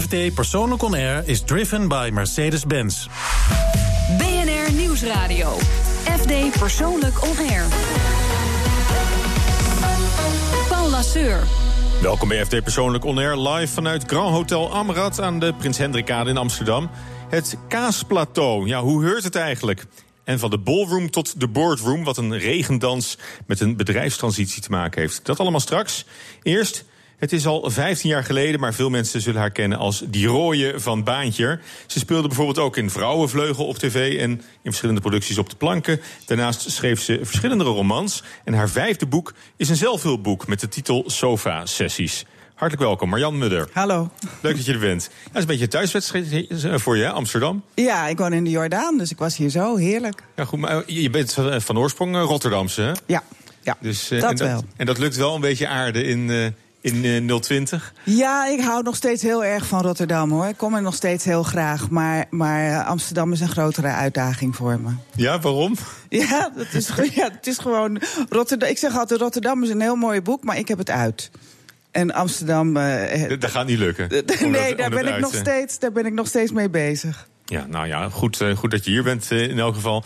FD Persoonlijk On Air is driven by Mercedes-Benz. BNR Nieuwsradio. FD Persoonlijk On Air. Paul Lasseur. Welkom bij FD Persoonlijk On Air, live vanuit Grand Hotel Amrad aan de Prins Hendrikade in Amsterdam. Het Kaasplateau, ja, hoe heurt het eigenlijk? En van de ballroom tot de boardroom, wat een regendans met een bedrijfstransitie te maken heeft. Dat allemaal straks. Eerst het is al 15 jaar geleden, maar veel mensen zullen haar kennen als die rooie van Baantje. Ze speelde bijvoorbeeld ook in Vrouwenvleugel op tv en in verschillende producties op de planken. Daarnaast schreef ze verschillende romans. En haar vijfde boek is een zelfhulpboek met de titel Sofa Sessies. Hartelijk welkom, Marjan Mudder. Hallo. Leuk dat je er bent. Dat is een beetje een thuiswedstrijd voor je, Amsterdam. Ja, ik woon in de Jordaan, dus ik was hier zo heerlijk. Ja, goed, maar je bent van oorsprong Rotterdamse, hè? Ja, ja dus, dat, en dat wel. En dat lukt wel een beetje aarde in, in uh, 020? Ja, ik hou nog steeds heel erg van Rotterdam hoor. Ik kom er nog steeds heel graag. Maar, maar Amsterdam is een grotere uitdaging voor me. Ja, waarom? Ja, dat is, ja, het is gewoon. Rotterdam, ik zeg altijd: Rotterdam is een heel mooi boek, maar ik heb het uit. En Amsterdam. Uh, dat gaat niet lukken. nee, daar, ben ik nog steeds, daar ben ik nog steeds mee bezig. Ja, nou ja, goed, uh, goed dat je hier bent in elk geval.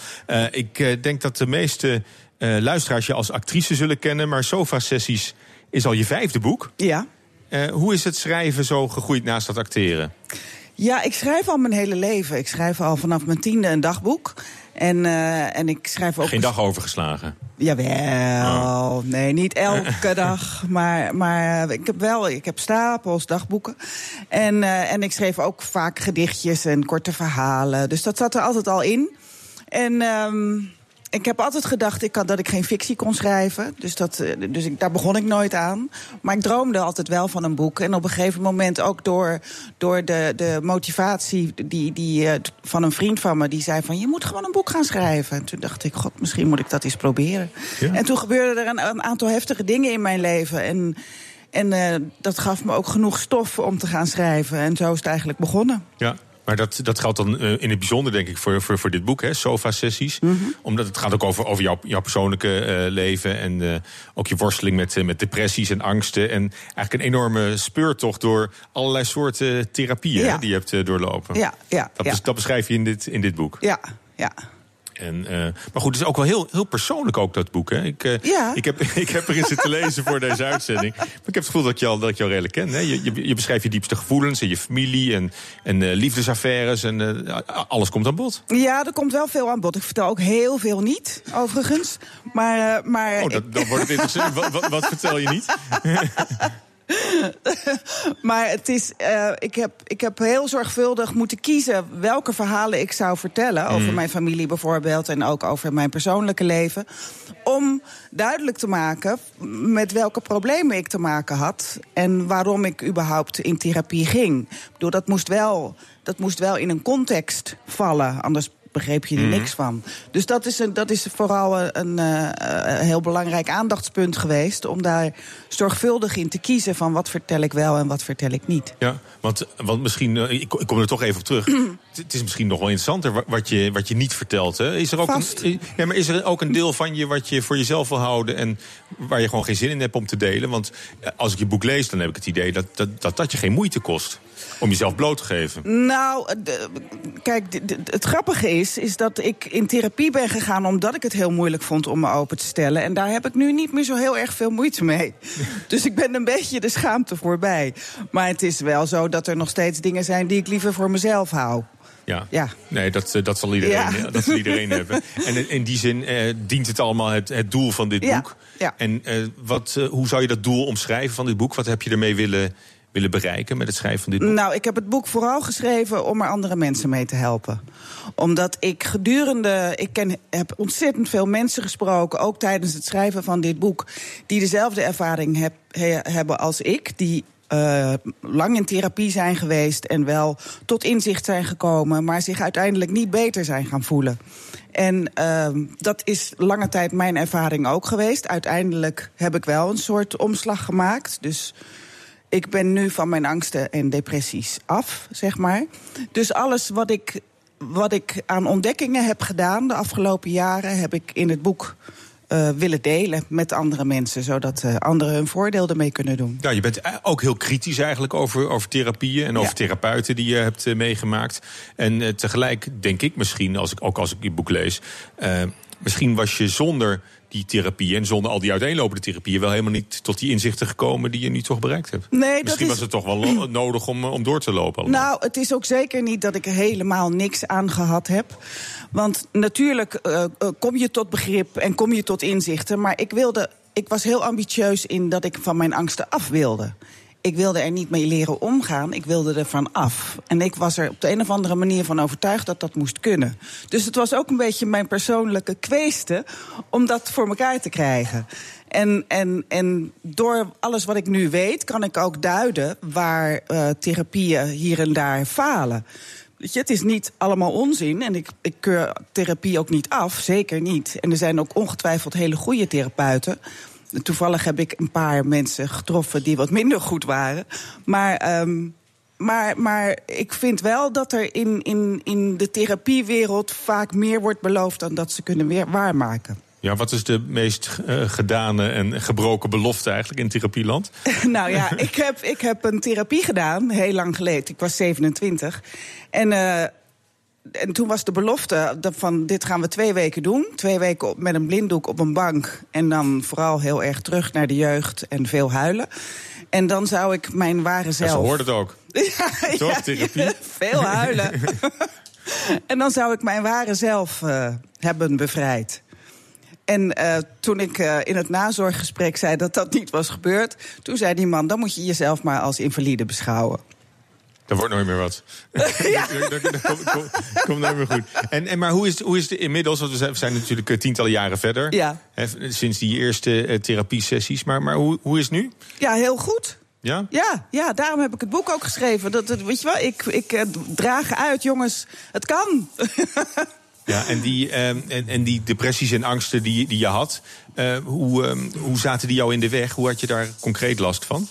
ik denk dat de meeste luisteraars je als actrice zullen kennen, maar sofa-sessies is al je vijfde boek. Ja. Uh, hoe is het schrijven zo gegroeid naast dat acteren? Ja, ik schrijf al mijn hele leven. Ik schrijf al vanaf mijn tiende een dagboek. En, uh, en ik schrijf ook. Geen dag overgeslagen? Jawel. Oh. Nee, niet elke dag. Maar, maar ik heb wel, ik heb stapels dagboeken. En, uh, en ik schreef ook vaak gedichtjes en korte verhalen. Dus dat zat er altijd al in. En. Um, ik heb altijd gedacht ik kan, dat ik geen fictie kon schrijven. Dus, dat, dus ik, daar begon ik nooit aan. Maar ik droomde altijd wel van een boek. En op een gegeven moment ook door, door de, de motivatie die, die, uh, van een vriend van me... die zei van, je moet gewoon een boek gaan schrijven. En toen dacht ik, god, misschien moet ik dat eens proberen. Ja. En toen gebeurden er een, een, aantal heftige dingen in mijn leven. En, en uh, dat gaf me ook genoeg stof om te gaan schrijven. En zo is het eigenlijk begonnen. Ja. Maar dat, dat geldt dan uh, in het bijzonder, denk ik, voor, voor, voor dit boek, hè, Sofa-sessies. Mm -hmm. Omdat het gaat ook over, over jouw, jouw persoonlijke uh, leven. En uh, ook je worsteling met, met depressies en angsten. En eigenlijk een enorme speurtocht door allerlei soorten therapieën ja. hè, die je hebt doorlopen. Ja, ja, dat, ja. dat beschrijf je in dit, in dit boek. Ja, ja. En, uh, maar goed, het is ook wel heel, heel persoonlijk ook, dat boek. Hè? Ik, uh, ja. ik, heb, ik heb erin zitten lezen voor deze uitzending. Maar ik heb het gevoel dat ik je al, dat ik jou redelijk ken. Hè? Je, je, je beschrijft je diepste gevoelens en je familie en, en uh, liefdesaffaires. En alles komt aan bod. Ja, er komt wel veel aan bod. Ik vertel ook heel veel niet, overigens. Maar, maar oh, dat, dan wordt het interessant. wat, wat, wat vertel je niet? maar het is, uh, ik, heb, ik heb heel zorgvuldig moeten kiezen welke verhalen ik zou vertellen. Mm. Over mijn familie bijvoorbeeld en ook over mijn persoonlijke leven. Om duidelijk te maken met welke problemen ik te maken had. En waarom ik überhaupt in therapie ging. Ik bedoel, dat moest wel, dat moest wel in een context vallen. Anders begreep je er Mhm. niks van. Dus dat is, een, dat is vooral een, een, uh, heel belangrijk aandachtspunt geweest... om daar zorgvuldig in te kiezen van wat vertel ik wel en wat vertel ik niet. Ja, want, want misschien, ik, ik kom er toch even op terug... het is misschien nog wel interessanter wat je, wat je niet vertelt. Hè? Is, er ook Vast. een, ja, maar is er ook een deel van je wat je voor jezelf wil houden... en waar je gewoon geen zin in hebt om te delen? Want als ik je boek lees, dan heb ik het idee dat dat, dat, dat je geen moeite kost... om jezelf bloot te geven. Nou, de, kijk, de, de, het grappige is, is dat ik in therapie ben gegaan... omdat ik het heel moeilijk vond om me open te stellen. En daar heb ik nu niet meer zo heel erg veel moeite mee. dus ik ben een beetje de schaamte voorbij. Maar het is wel zo dat er nog steeds dingen zijn... die ik liever voor mezelf hou. Ja. ja. Nee, dat, dat zal iedereen, Ja. dat zal iedereen hebben. En in die zin eh, dient het allemaal het, het doel van dit Ja. boek. Ja. En eh, wat, eh, hoe zou je dat doel omschrijven van dit boek? Wat heb je ermee willen, willen bereiken met het schrijven van dit boek? Nou, ik heb het boek vooral geschreven om er andere mensen mee te helpen. Omdat ik gedurende. Ik ken, heb ontzettend veel mensen gesproken, ook tijdens het schrijven van dit boek. die dezelfde ervaring heb, he- hebben als ik. Die eh, lang in therapie zijn geweest en wel tot inzicht zijn gekomen, maar zich uiteindelijk niet beter zijn gaan voelen. En ehm, dat is lange tijd mijn ervaring ook geweest. Uiteindelijk heb ik wel een soort omslag gemaakt. Dus ik ben nu van mijn angsten en depressies af, zeg maar. Dus alles wat ik, wat ik aan ontdekkingen heb gedaan de afgelopen jaren, heb ik in het boek eh, willen delen met andere mensen, zodat uh, anderen hun voordeel ermee kunnen doen. Ja, je bent ook heel kritisch eigenlijk over, over therapieën en over therapeuten die je hebt uh, meegemaakt. En tegelijk denk ik misschien, als ik, ook als ik je boek lees, misschien was je zonder die therapie en zonder al die uiteenlopende therapieën wel helemaal niet tot die inzichten gekomen die je nu toch bereikt hebt. Nee, Misschien dat was het toch wel nodig om, om door te lopen. Allemaal. Nou, het is ook zeker niet dat ik er helemaal niks aan gehad heb. Want natuurlijk uh, kom je tot begrip en kom je tot inzichten. Maar ik wilde. Ik was heel ambitieus in dat ik van mijn angsten af wilde. Ik wilde er niet mee leren omgaan, ik wilde er van af. En ik was er op de een of andere manier van overtuigd dat dat moest kunnen. Dus het was ook een beetje mijn persoonlijke kweeste om dat voor elkaar te krijgen. En, en, en door alles wat ik nu weet, kan ik ook duiden waar uh, therapieën hier en daar falen. Weet je, het is niet allemaal onzin en ik, ik keur therapie ook niet af, zeker niet. En er zijn ook ongetwijfeld hele goede therapeuten. Toevallig heb ik een paar mensen getroffen die wat minder goed waren. Maar, um, maar, maar ik vind wel dat er in, in, in de therapiewereld vaak meer wordt beloofd dan dat ze kunnen weer waarmaken. Ja, wat is de meest uh, gedane en gebroken belofte eigenlijk in therapieland? nou ja, ik heb, ik heb een therapie gedaan, heel lang geleden. Ik was 27. En uh, en toen was de belofte van dit gaan we twee weken doen. Twee weken op, met een blinddoek op een bank. En dan vooral heel erg terug naar de jeugd en veel huilen. En dan zou ik mijn ware zelf... Ja, ze hoort het ook. ja, Toch, ja, therapie? Veel huilen. en dan zou ik mijn ware zelf uh, hebben bevrijd. En uh, toen ik uh, in het nazorggesprek zei dat dat niet was gebeurd... toen zei die man, dan moet je jezelf maar als invalide beschouwen. Dat wordt nooit meer wat. Ja. komt kom, nooit meer goed. En, en, maar hoe is, hoe is het inmiddels? Want we zijn natuurlijk tientallen jaren verder. Ja. Hè, sinds die eerste uh, therapiesessies. Maar, maar hoe, hoe is het nu? Ja, heel goed. Ja? Ja, ja, daarom heb ik het boek ook geschreven. Dat, dat, weet je wel, ik, ik uh, draag uit, jongens, het kan. Ja, en die, uh, en, en die depressies en angsten die, die je had, uh, hoe, um, hoe zaten die jou in de weg? Hoe had je daar concreet last van?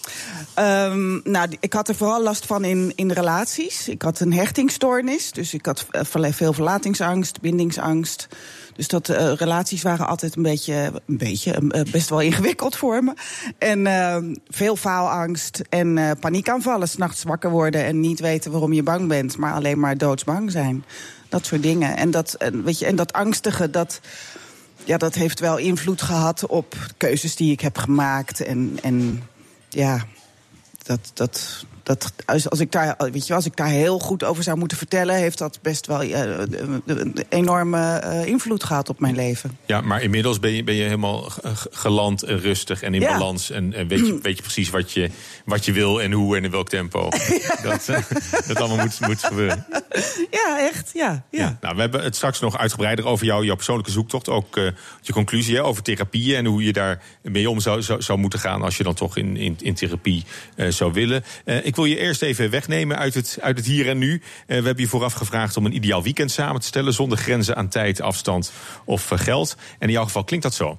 Um, nou, ik had er vooral last van in, in relaties. Ik had een hechtingstoornis, dus ik had veel verlatingsangst, bindingsangst. Dus dat uh, relaties waren altijd een beetje, een beetje uh, best wel ingewikkeld voor me. En uh, veel faalangst en paniekaanvallen, s'nachts wakker worden en niet weten waarom je bang bent, maar alleen maar doodsbang zijn. Dat soort dingen. En dat, weet je, en dat angstige, dat, ja, dat heeft wel invloed gehad op keuzes die ik heb gemaakt. En, en ja, dat, dat, dat, als, als, ik daar, weet je, als ik daar heel goed over zou moeten vertellen, heeft dat best wel uh, een enorme uh, invloed gehad op mijn leven. Ja, maar inmiddels ben je, ben je helemaal geland en rustig en in ja. balans. En, en weet, je, weet je precies wat je, wat je wil en hoe en in welk tempo. ja. dat, uh, dat allemaal moet, moet gebeuren. Ja, echt. Ja, ja. ja. Nou, we hebben het straks nog uitgebreider over jou, jouw persoonlijke zoektocht. Ook je conclusie hè, over therapieën en hoe je daar mee om zou, zou, zou moeten gaan als je dan toch in, in, in therapie zou willen. ik wil je eerst even wegnemen uit het, uit het hier en nu. Uh, we hebben je vooraf gevraagd om een ideaal weekend samen te stellen... zonder grenzen aan tijd, afstand of uh, geld. En in jouw geval klinkt dat zo.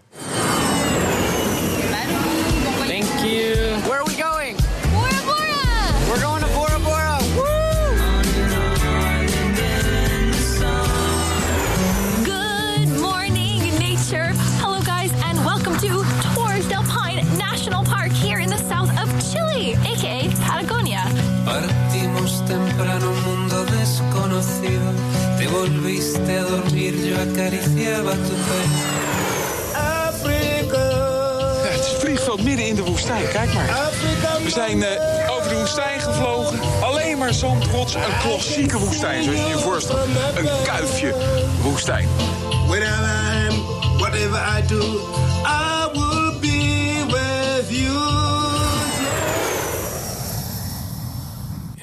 Volviste a dormir, yo acariciaba tu pelo. Ja, het vliegveld midden in de woestijn, kijk maar. We zijn uh, over de woestijn gevlogen. Alleen maar zandrots, een klassieke woestijn, zoals je je voorstelt. Een kuifje woestijn. Wherever I am, whatever I do, I will be with you.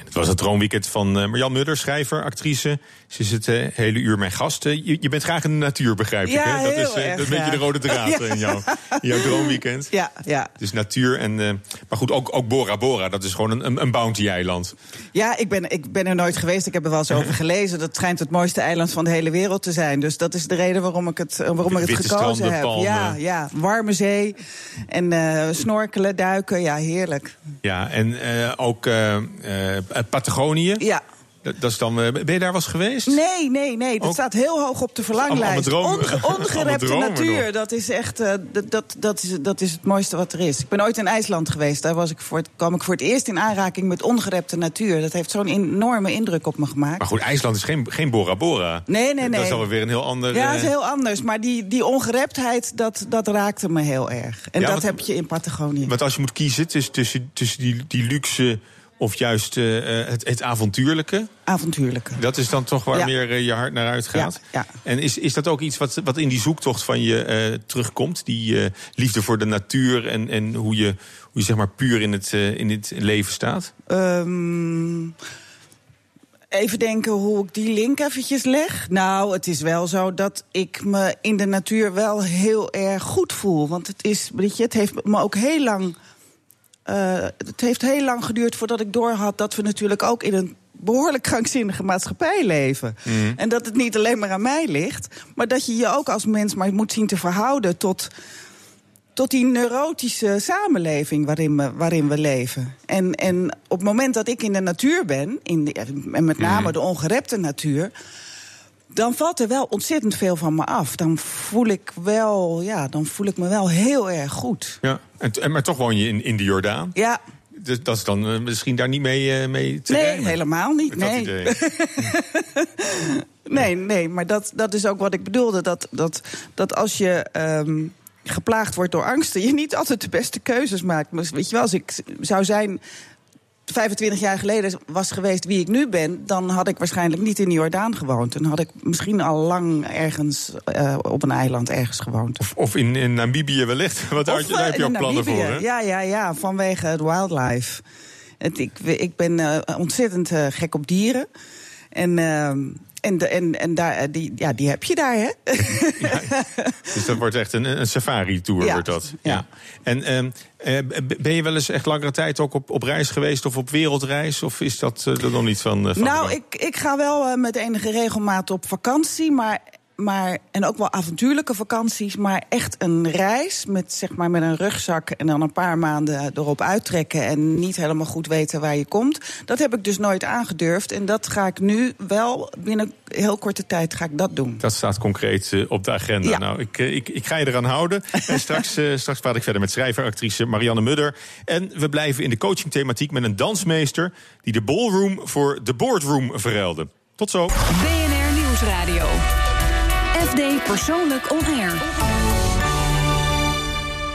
Het was het droomweekend van uh, Marjan Mudder, schrijver, actrice. Ze het uh, hele uur mijn gast. Uh, je, je, bent graag in de natuur, begrijp ik. Ja, hè? Dat heel is, erg, dat is een beetje ja. de rode draad in, jouw, in jouw droomweekend. Ja, ja. Dus natuur en. maar goed, ook, ook Bora Bora, dat is gewoon een, een, een bounty-eiland. Ja, ik ben, ik ben er nooit geweest. Ik heb er wel eens over gelezen. Dat schijnt het mooiste eiland van de hele wereld te zijn. Dus dat is de reden waarom ik het, waarom ik het gekozen stranden, heb. palmen. Ja, ja, warme zee en uh, snorkelen, duiken. Ja, heerlijk. Ja, en uh, ook Patagonië. Ja. Dat, dat is dan, eh, ben je daar wel eens geweest? Nee, nee, nee. Dat Ook- staat heel hoog op de verlanglijst. Onge- ongerepte natuur, nog. dat is echt eh, dat, dat, dat, is, dat is het mooiste wat er is. Ik ben ooit in IJsland geweest. Daar was ik voor het, kwam ik voor het eerst in aanraking met ongerepte natuur. Dat heeft zo'n enorme indruk op me gemaakt. Maar goed, IJsland is geen, geen Bora Bora. Nee, nee, Dat nee. is alweer weer een heel ander... Ja, eh, dat is heel anders. Maar die, die ongereptheid, dat, dat raakte me heel erg. En Ja, dat want- heb je in Patagonië. Want als je moet kiezen tussen, tussen, tussen die, die luxe of juist eh, eh, het, het avontuurlijke... Avontuurlijke. Dat is dan toch waar Ja. meer eh, je hart naar uitgaat. Ja, En is, is dat ook iets wat, wat in die zoektocht van je terugkomt? Die liefde voor de natuur en, en hoe, je, hoe je zeg maar puur in het, in het leven staat? Ehm, even denken hoe ik die link eventjes leg. Nou, het is wel zo dat ik me in de natuur wel heel erg goed voel. Want het is, weet je, het heeft me ook heel lang. Eh, het heeft heel lang geduurd voordat ik doorhad dat we natuurlijk ook in een behoorlijk krankzinnige maatschappij leven. En dat het niet alleen maar aan mij ligt, maar dat je je ook als mens maar moet zien te verhouden tot tot die neurotische samenleving waarin we, waarin we leven. En, en op het moment dat ik in de natuur ben, in de, en met name de ongerepte natuur. Dan valt er wel ontzettend veel van me af. Dan voel ik wel, ja, dan voel ik me wel heel erg goed. Ja. En, en- maar toch woon je in, in de Jordaan. Ja, Dus dat is dan eh, misschien daar niet mee, eh, mee te nee, rijmen, helemaal niet. Nee. Nee, nee, maar dat, dat is ook wat ik bedoelde. Dat, dat, dat als je ehm, geplaagd wordt door angsten, je niet altijd de beste keuzes maakt. Maar weet je wel, als ik zou zijn. 25 jaar geleden was geweest wie ik nu ben, dan had ik waarschijnlijk niet in de Jordaan gewoond. Dan had ik misschien al lang ergens eh, op een eiland ergens gewoond. Of in, in Namibië wellicht. Want daar, had je- Of, daar eh, heb je ook plannen Namibië. voor, hè? Ja, ja, ja, vanwege het wildlife. Het, ik, ik ben eh, ontzettend gek op dieren. En, ehm, en, de, en, en daar, eh, die, ja, die heb je daar, hè? Dus dat wordt echt een, een safari-tour. Ja, Wordt dat. ja. En ehm, eh, ben je wel eens echt langere tijd ook op, op reis geweest of op wereldreis? Of is dat eh, er nog niet van? van nou, ik, ik ga wel met enige regelmaat op vakantie, maar, maar, en ook wel avontuurlijke vakanties, maar echt een reis met, zeg maar, met een rugzak en dan een paar maanden erop uittrekken en niet helemaal goed weten waar je komt. Dat heb ik dus nooit aangedurfd en dat ga ik nu wel binnen heel korte tijd ga ik dat doen. Dat staat concreet eh, op de agenda. Ja. Nou, ik, eh, ik, ik ga je eraan houden. en straks, eh, straks praat ik verder met schrijver-actrice Marianne Mudder. En we blijven in de coachingthematiek met een dansmeester... die de ballroom voor de boardroom verruilde. Tot zo. BNR Nieuwsradio. FD Persoonlijk On Air.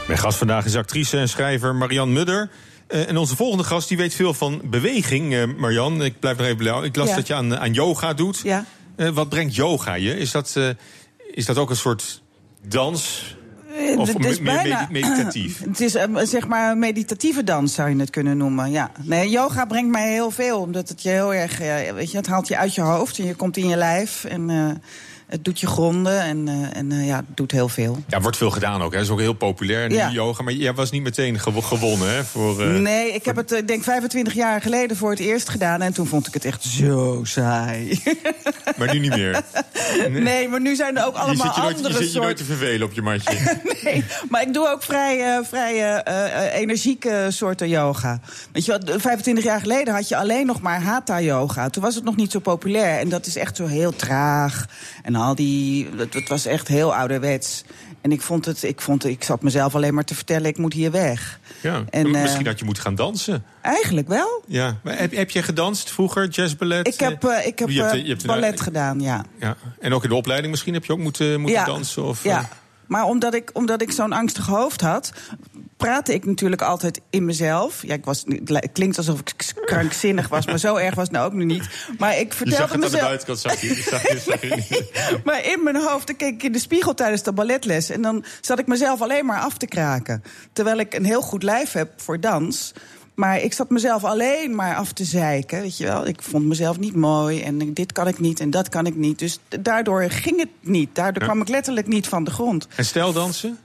Mijn gast vandaag is actrice en schrijver Marianne Mudder. Eh, en onze volgende gast die weet veel van beweging. Eh Marianne, ik blijf nog even bij jou. Ik las Ja. dat je aan, aan yoga doet. Ja. Eh, wat brengt yoga je? Is dat, eh, is dat ook een soort dans? Of Het me- is meer bijna- medi- meditatief? Het is zeg maar een meditatieve dans, zou je het kunnen noemen. Ja. Nee, yoga brengt mij heel veel, omdat het je heel erg, weet je, het haalt je uit je hoofd en je komt in je lijf en eh, het doet je gronden en, eh, en eh, ja, het doet heel veel. Ja, wordt veel gedaan ook. Hè. is ook heel populair, Ja. yoga. Maar jij was niet meteen gewo- gewonnen, hè? Voor, eh, nee, ik heb het, ik denk 25 jaar geleden voor het eerst gedaan en toen vond ik het echt zo saai. Maar nu niet meer. nee, maar nu zijn er ook je allemaal zit je nooit, je andere zit je nooit te vervelen op je matje. Nee, maar ik doe ook vrij, vrij energieke soorten yoga. Weet je wel, 25 jaar geleden had je alleen nog maar hatha-yoga. Toen was het nog niet zo populair. En dat is echt zo heel traag. En al die... Het, het was echt heel ouderwets. En ik vond het... Ik, vond, ik zat mezelf alleen maar te vertellen, ik moet hier weg. Ja. En, eh, Misschien dat je moet gaan dansen. Eigenlijk wel. Ja. Maar heb, heb je gedanst vroeger, jazzballet? Ik heb, eh, ik heb Je hebt- eh, je hebt een- ballet gedaan, ja. Ja. En ook in de opleiding misschien heb je ook moeten, moeten ja. dansen? Of, ja. Maar omdat ik, omdat ik zo'n angstig hoofd had, praatte ik natuurlijk altijd in mezelf. Ja, ik was, het klinkt alsof ik krankzinnig was, maar zo erg was het nou ook nu niet. Maar ik Je vertelde zag het aan de mezelf. buitenkant, zag je, zag je, zag je. Maar in mijn hoofd, dan keek ik in de spiegel tijdens de balletles. En dan zat ik mezelf alleen maar af te kraken. Terwijl ik een heel goed lijf heb voor dans. Maar ik zat mezelf alleen maar af te zeiken, weet je wel. Ik vond mezelf niet mooi en dit kan ik niet en dat kan ik niet. Dus daardoor ging het niet. Daardoor Ja. kwam ik letterlijk niet van de grond. En stijldansen?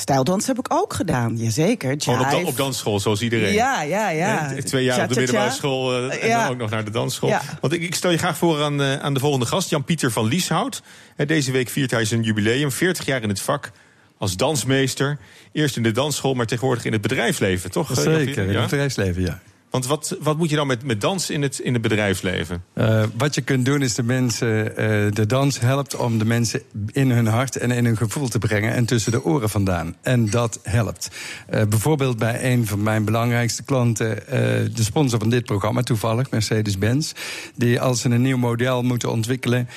Stijldans heb ik ook gedaan, jazeker. Gewoon op, da- Jive. op dansschool, zoals iedereen. Ja, ja, ja. Twee jaar op de middelbare school eh, en Ja. dan ook nog naar de dansschool. Ja. Want ik, ik stel je graag voor aan, eh, aan de volgende gast, Jan-Pieter van Lieshout. Deze week viert hij zijn jubileum, 40 jaar in het vak als dansmeester. Eerst in de dansschool, maar tegenwoordig in het bedrijfsleven, toch? Zeker, in het bedrijfsleven, ja. Want wat, wat moet je dan met, met dans in het, in het bedrijfsleven? Uh, wat je kunt doen is de mensen, uh, de dans helpt om de mensen in hun hart en in hun gevoel te brengen en tussen de oren vandaan. En dat helpt. Uh, bijvoorbeeld bij een van mijn belangrijkste klanten, de sponsor van dit programma, toevallig, Mercedes-Benz, die als ze een nieuw model moeten ontwikkelen,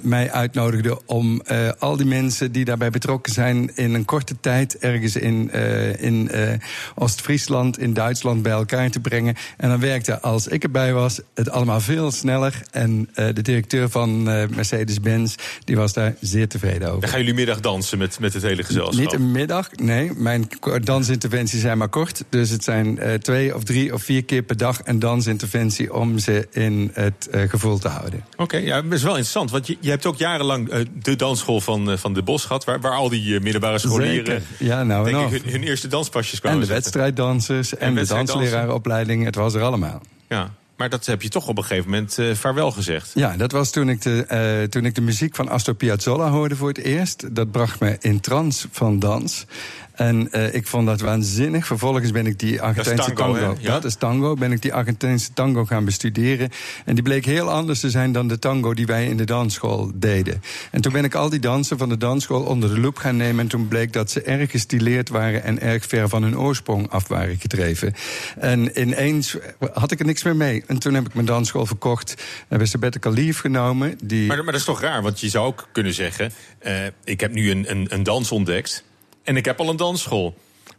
mij uitnodigde om al die mensen die daarbij betrokken zijn in een korte tijd ergens in, in Oost-Friesland, in Duitsland bij elkaar te brengen. En dan werkte, als ik erbij was, het allemaal veel sneller. En uh, de directeur van uh, Mercedes-Benz, die was daar zeer tevreden over. Dan gaan jullie middag dansen met, met het hele gezelschap? Niet een middag, nee. Mijn dansinterventies zijn maar kort. Dus het zijn uh, twee of drie of vier keer per dag een dansinterventie... om ze in het gevoel te houden. Oké, okay, ja, dat is wel interessant. Want je, je hebt ook jarenlang de dansschool van, van de Bos gehad... waar, waar al die middelbare scholieren ja, nou, denk ik, hun, hun, eerste danspasjes kwamen En de wedstrijddansers en, en de het was er allemaal. Ja. Maar dat heb je toch op een gegeven moment uh, vaarwel gezegd. Ja, dat was toen ik, de, uh, toen ik de muziek van Astor Piazzolla hoorde voor het eerst. Dat bracht me in trance van dans. En uh, ik vond dat waanzinnig. Vervolgens ben ik die Argentijnse tango, tango ja? dat is tango, ben ik die Argentijnse tango gaan bestuderen. En die bleek heel anders te zijn dan de tango die wij in de dansschool deden. En toen ben ik al die dansen van de dansschool onder de loep gaan nemen. En toen bleek dat ze erg gestileerd waren en erg ver van hun oorsprong af waren gedreven. En ineens had ik er niks meer mee. En toen heb ik mijn dansschool verkocht. Hebben ze Bette Lief genomen. Die... Maar, maar, dat is toch raar, want je zou ook kunnen zeggen: uh, ik heb nu een, een, een dans ontdekt. En ik heb al een dansschool.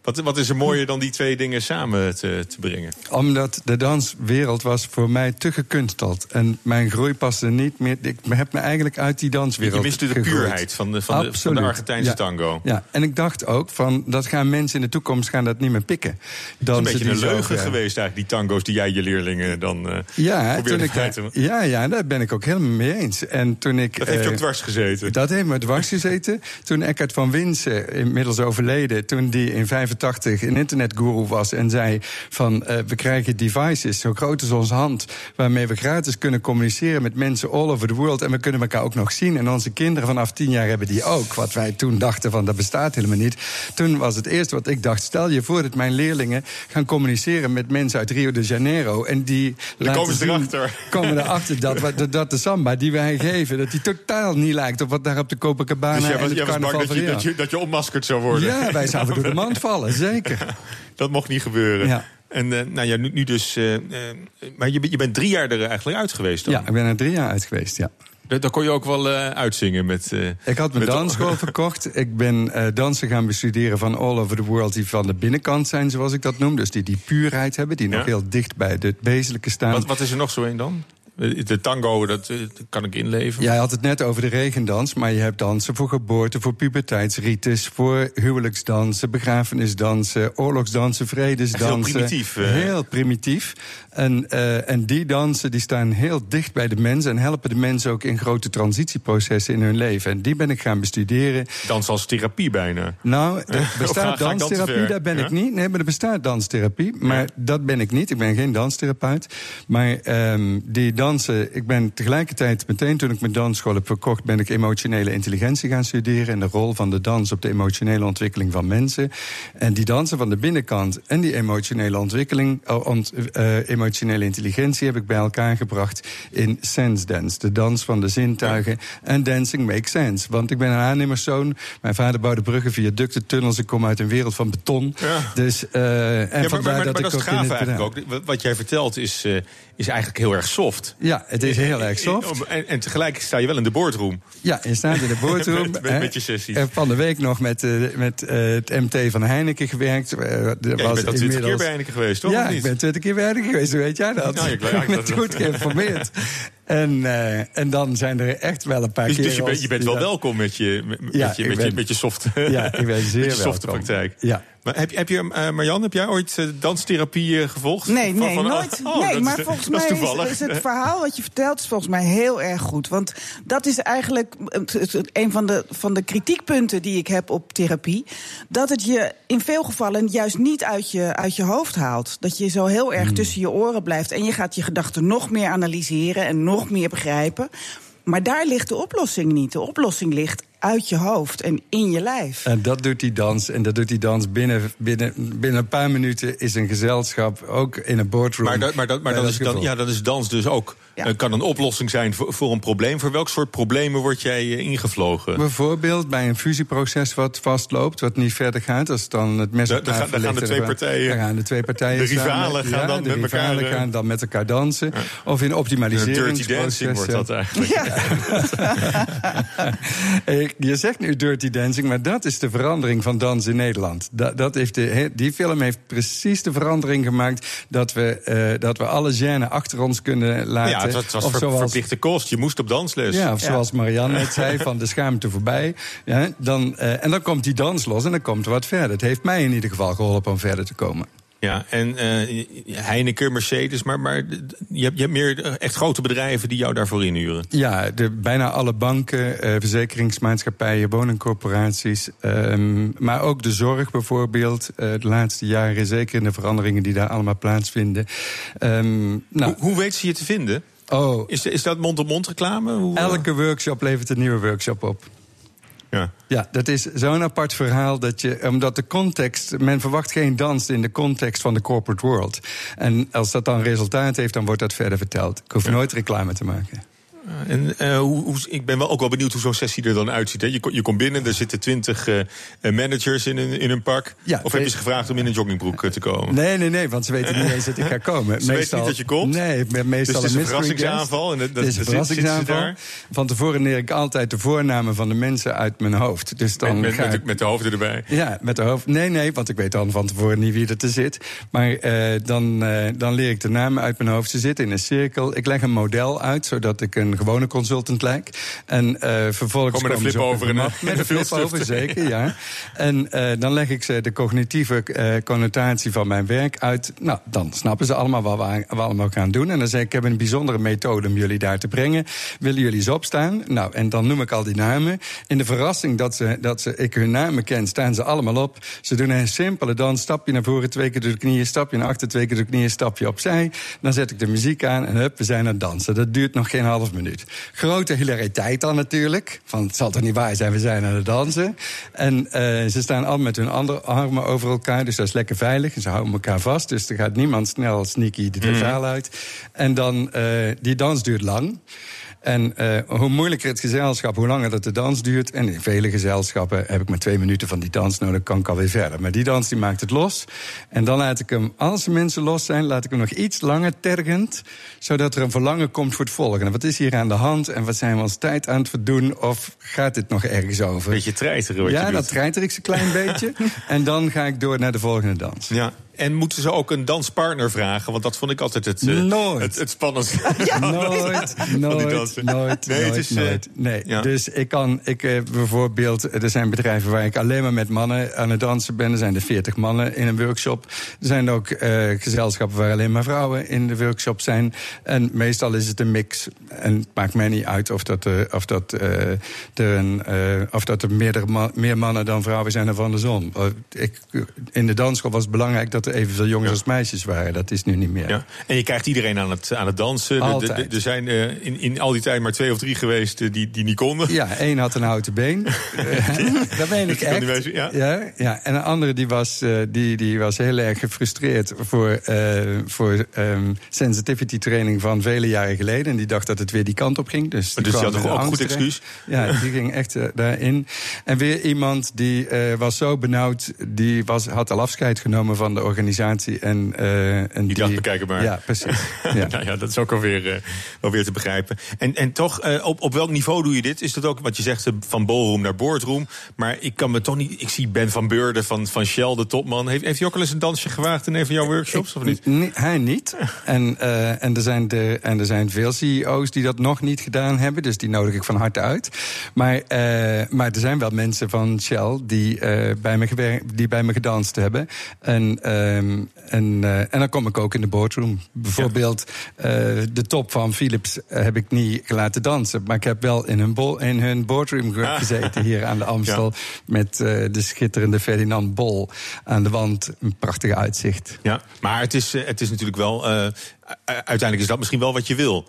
Wat, wat is er mooier dan die twee dingen samen te, te brengen? Omdat de danswereld was voor mij te gekunsteld. En mijn groei paste niet meer. Ik heb me eigenlijk uit die danswereld. Je miste de puurheid van de, van de, van de Argentijnse ja. tango. Ja, en ik dacht ook van dat gaan mensen in de toekomst gaan dat niet meer pikken. Het is een beetje een leugen geweest eigenlijk, die tango's die jij je leerlingen dan uh, ja, toen ik, ja, ja, daar ben ik ook helemaal mee eens. En toen ik, dat heeft je ook dwars gezeten. Dat heeft me dwars gezeten. toen Eckhart van Winsen, inmiddels overleden, toen die in 85 een internetguru was en zei van uh, we krijgen devices zo groot als onze hand, waarmee we gratis kunnen communiceren met mensen all over the world en we kunnen elkaar ook nog zien. En onze kinderen vanaf tien jaar hebben die ook. Wat wij toen dachten van dat bestaat helemaal niet. Toen was het eerste wat ik dacht, stel je voor dat mijn leerlingen gaan communiceren met mensen uit Rio de Janeiro en die Dan komen ze erachter. Komen erachter dat, dat, dat de samba die wij geven, dat die totaal niet lijkt op wat daar op de Copacabana dus en was, het jij was bang dat je, dat, je, dat je onmaskerd zou worden? Ja, wij zouden door de mand vallen, zeker. dat mocht niet gebeuren. Ja. En uh, nou ja, nu, nu dus. Uh, uh, maar je, je bent drie jaar er eigenlijk uit geweest dan? Ja, ik ben er drie jaar uit geweest, ja. Daar kon je ook wel uitzingen met. Ik had mijn dansschool verkocht. Ik ben dansen gaan bestuderen van all over the world die van de binnenkant zijn, zoals ik dat noem. Dus die die puurheid hebben, die ja? nog heel dicht bij het wezenlijke staan. Wat, wat is er nog zo een dan? De tango, dat, dat, kan ik inleven. Jij had het net over de regendans, maar je hebt dansen voor geboorte, voor puberteitsrites, voor huwelijksdansen, begrafenisdansen, oorlogsdansen, vredesdansen. Heel primitief. Uh... Heel primitief. En, uh, en die dansen die staan heel dicht bij de mensen en helpen de mensen ook in grote transitieprocessen in hun leven. En die ben ik gaan bestuderen. Dans als therapie bijna. Nou, er bestaat danstherapie, daar ben ja? ik niet. Nee, maar er bestaat danstherapie, maar ja. dat ben ik niet. Ik ben geen danstherapeut. Maar um, die dansen, ik ben tegelijkertijd meteen toen ik mijn dansschool heb verkocht, ben ik emotionele intelligentie gaan studeren en de rol van de dans op de emotionele ontwikkeling van mensen. En die dansen van de binnenkant en die emotionele ontwikkeling, ont, uh, emotionele intelligentie heb ik bij elkaar gebracht in sense dance, de dans van de zintuigen. En dancing makes sense, want ik ben een aannemerszoon. Mijn vader bouwde bruggen, viaducten, tunnels. Ik kom uit een wereld van beton. Ja. Dus, uh, en ja, maar, maar, maar, dat, maar dat is gaaf eigenlijk ook. Wat jij vertelt is, uh, is eigenlijk heel erg soft. Ja, het is heel erg soft. En, en tegelijk sta je wel in de boardroom. Ja, je staat in de boardroom. met, met, met je sessies. En van de week nog met, uh, met uh, het MT van Heineken gewerkt. Uh, ja, je bent al twintig keer bij Heineken geweest, toch? Ja, ik ben twintig keer bij Heineken geweest. Weet jij dat? Nou, ik ben goed geïnformeerd. En, uh, en dan zijn er echt wel een paar dus, keer. Dus je bent, je bent wel welkom met je, met, ja, je, met, ben, je, met je soft, ja, ik ben zeer met je softe welkom. praktijk. Ja. Maar heb, heb je, uh, Marjan, heb jij ooit uh, danstherapie uh, gevolgd? Nee, nee, van, nooit. Oh, nee, maar is, volgens mij is, is, is, het verhaal wat je vertelt is volgens mij heel erg goed. Want dat is eigenlijk een van de, van de kritiekpunten die ik heb op therapie. Dat het je in veel gevallen juist niet uit je, uit je hoofd haalt. Dat je zo heel erg Hmm. tussen je oren blijft. En je gaat je gedachten nog meer analyseren en nog meer begrijpen. Maar daar ligt de oplossing niet. De oplossing ligt uit je hoofd en in je lijf. En dat doet die dans. En dat doet die dans binnen, binnen, binnen een paar minuten is een gezelschap, ook in een boardroom. Maar, dat, maar, dat, maar dan, is dan, ja, dan is dans dus ook. Ja. eh, kan een oplossing zijn voor, voor een probleem. Voor welk soort problemen word jij eh, ingevlogen? Bijvoorbeeld bij een fusieproces wat vastloopt, wat niet verder gaat. Als dan het mes daar gaan- gaan de twee partijen- daar gaan de twee partijen De samen- rivalen gaan ja, dan de met elkaar, rivalen eh, gaan dan met elkaar dansen. Of in Een optimaliseringsprocessen. dirty dancing wordt dat eigenlijk. Eh, Je zegt nu dirty dancing, maar dat is de verandering van dans in Nederland. Dat, dat heeft de, die film heeft precies de verandering gemaakt dat we, eh, dat we alle gêne achter ons kunnen laten. Het was, het was Of ver- zoals- verplichte kost. Je moest op dansles. ja, of zoals Marianne net zei, van de schaamte voorbij. Ja, dan, eh, en dan komt die dans los en dan komt er wat verder. Het heeft mij in ieder geval geholpen om verder te komen. Ja, en eh, Heineken, Mercedes, maar, maar je, hebt, je hebt meer eh, echt grote bedrijven die jou daarvoor inhuren. Ja, de, bijna alle banken, eh, verzekeringsmaatschappijen, woningcorporaties. ehm, maar ook de zorg bijvoorbeeld. eh, de laatste jaren, zeker in de veranderingen die daar allemaal plaatsvinden. Ehm, nou, Hoe, hoe weet ze je te vinden? Oh, Is, is dat mond-op-mond reclame? Hoe, eh, elke workshop levert een nieuwe workshop op. Ja. Ja, dat is zo'n apart verhaal dat je, omdat de context, men verwacht geen dans in de context van de corporate world. En als dat dan resultaat heeft, dan wordt dat verder verteld. Ik hoef nooit reclame te maken. En eh, hoe, hoe, ik ben wel ook wel benieuwd hoe zo'n sessie er dan uitziet. Hè? Je, je komt binnen, er zitten twintig eh, eh, managers in een, in een pak. Ja, of heb je ze gevraagd om in een joggingbroek eh, te komen? Nee, nee, nee, want ze weten niet eens dat ik ga komen. Ze weten niet dat je komt? Nee, me- meestal Dus het is een verrassingsaanval en dat- dat- Het is een verrassingsaanval. Van tevoren leer ik altijd de voornamen van de mensen uit mijn hoofd. Dus dan met, ik... de, met de hoofden erbij. Ja, met de hoofd. Nee, nee, want ik weet dan van tevoren niet wie er zit. Maar eh, dan, eh, dan leer ik de namen uit mijn hoofd. Ze zitten in een cirkel. Ik leg een model uit, zodat ik een gewone consultant lijk. En eh, vervolgens. Gewoon met een flip over en Met en een flip over, zeker, ja. En eh, dan leg ik ze de cognitieve eh, connotatie van mijn werk uit. Nou, dan snappen ze allemaal wat we, aan- wat we allemaal gaan doen. En dan zeg ik: Ik heb een bijzondere methode om jullie daar te brengen. Willen jullie eens opstaan? Nou, en dan noem ik al die namen. In de verrassing dat, ze, dat ze, ik hun namen ken, staan ze allemaal op. Ze doen een simpele dans. Stapje naar voren, twee keer door de knieën. Stapje naar achter, twee keer door de knieën. Stapje opzij. Dan zet ik de muziek aan en hup, we zijn aan het dansen. Dat duurt nog geen half minuut. Grote hilariteit dan natuurlijk. Van het zal toch niet waar zijn, we zijn aan het dansen. En eh, ze staan al met hun andere armen over elkaar. Dus dat is lekker veilig. En ze houden elkaar vast. Dus er gaat niemand snel sneaky de zaal uit. En dan, eh, die dans duurt lang. En eh, hoe moeilijker het gezelschap, hoe langer dat de dans duurt. En in vele gezelschappen heb ik maar twee minuten van die dans nodig, kan ik alweer verder. Maar die dans die maakt het los. En dan laat ik hem, als de mensen los zijn, laat ik hem nog iets langer tergend. Zodat er een verlangen komt voor het volgende. Wat is hier aan de hand? En wat zijn we ons tijd aan het verdoen? Of gaat dit nog ergens over? Beetje treiteren ja, dat treiter ik ze een klein beetje. En dan ga ik door naar de volgende dans. Ja. En moeten ze ook een danspartner vragen? Want dat vond ik altijd het, eh, Nooit. het, het spannendste. Nooit, nooit, nooit, Nee, het nooit, is, eh, nooit. Nee, ja. dus ik kan, ik eh, bijvoorbeeld, er zijn bedrijven waar ik alleen maar met mannen aan het dansen ben. Er zijn er 40 mannen in een workshop. Er zijn ook eh, gezelschappen waar alleen maar vrouwen in de workshop zijn. En meestal is het een mix. En het maakt mij niet uit of dat, eh, of dat, eh, er, een, eh, of dat er meerdere meer mannen dan vrouwen zijn of andersom. Eh, Ik, in de dansschool was het belangrijk dat er evenveel jongens als meisjes waren. Dat is nu niet meer. Ja. En je krijgt iedereen aan het, aan het dansen. Er- zijn eh, in, in al die tijd maar twee of drie geweest eh, die, die niet konden. Ja, één had een houten been. Daar ben ik Die kon niet echt. wezen, ja. Ja, ja. En een andere die was, eh, die, die was heel erg gefrustreerd voor, eh, voor ehm, sensitivity training van vele jaren geleden. En die dacht dat het weer die kant op ging. Dus die, Dus die had ook een goed excuus? Ja, die ging echt eh, daarin. En weer iemand die eh, was zo benauwd. Die was, had al afscheid genomen van de organisatie. En, eh, en die, dacht, bekijken maar. Ja, precies. Ja. nou ja, dat is ook alweer, eh wel weer te begrijpen. En, en toch, eh, op, op welk niveau doe je dit? Is dat ook wat je zegt, eh, van ballroom naar boardroom? Maar ik kan me toch niet... Ik zie Ben van Beurden van, van Shell, de topman. Heeft, heeft hij ook al eens een dansje gewaagd in een van jouw workshops, of niet? Nee, hij niet. En, eh, en, er zijn de, en er zijn veel CEO's die dat nog niet gedaan hebben. Dus die nodig ik van harte uit. Maar, eh, maar er zijn wel mensen van Shell die, eh, bij, me die bij me gedanst hebben. En, ehm, en, eh, en dan kom ik ook in de boardroom. Bijvoorbeeld eh, de top van Philips heb ik niet laten dansen. Maar ik heb wel in hun, in hun boardroom Ah. gezeten hier aan de Amstel. Met eh, de schitterende Ferdinand Bol aan de wand. Een prachtig uitzicht. Ja, maar het is, het is natuurlijk wel... uiteindelijk is dat misschien wel wat je wil.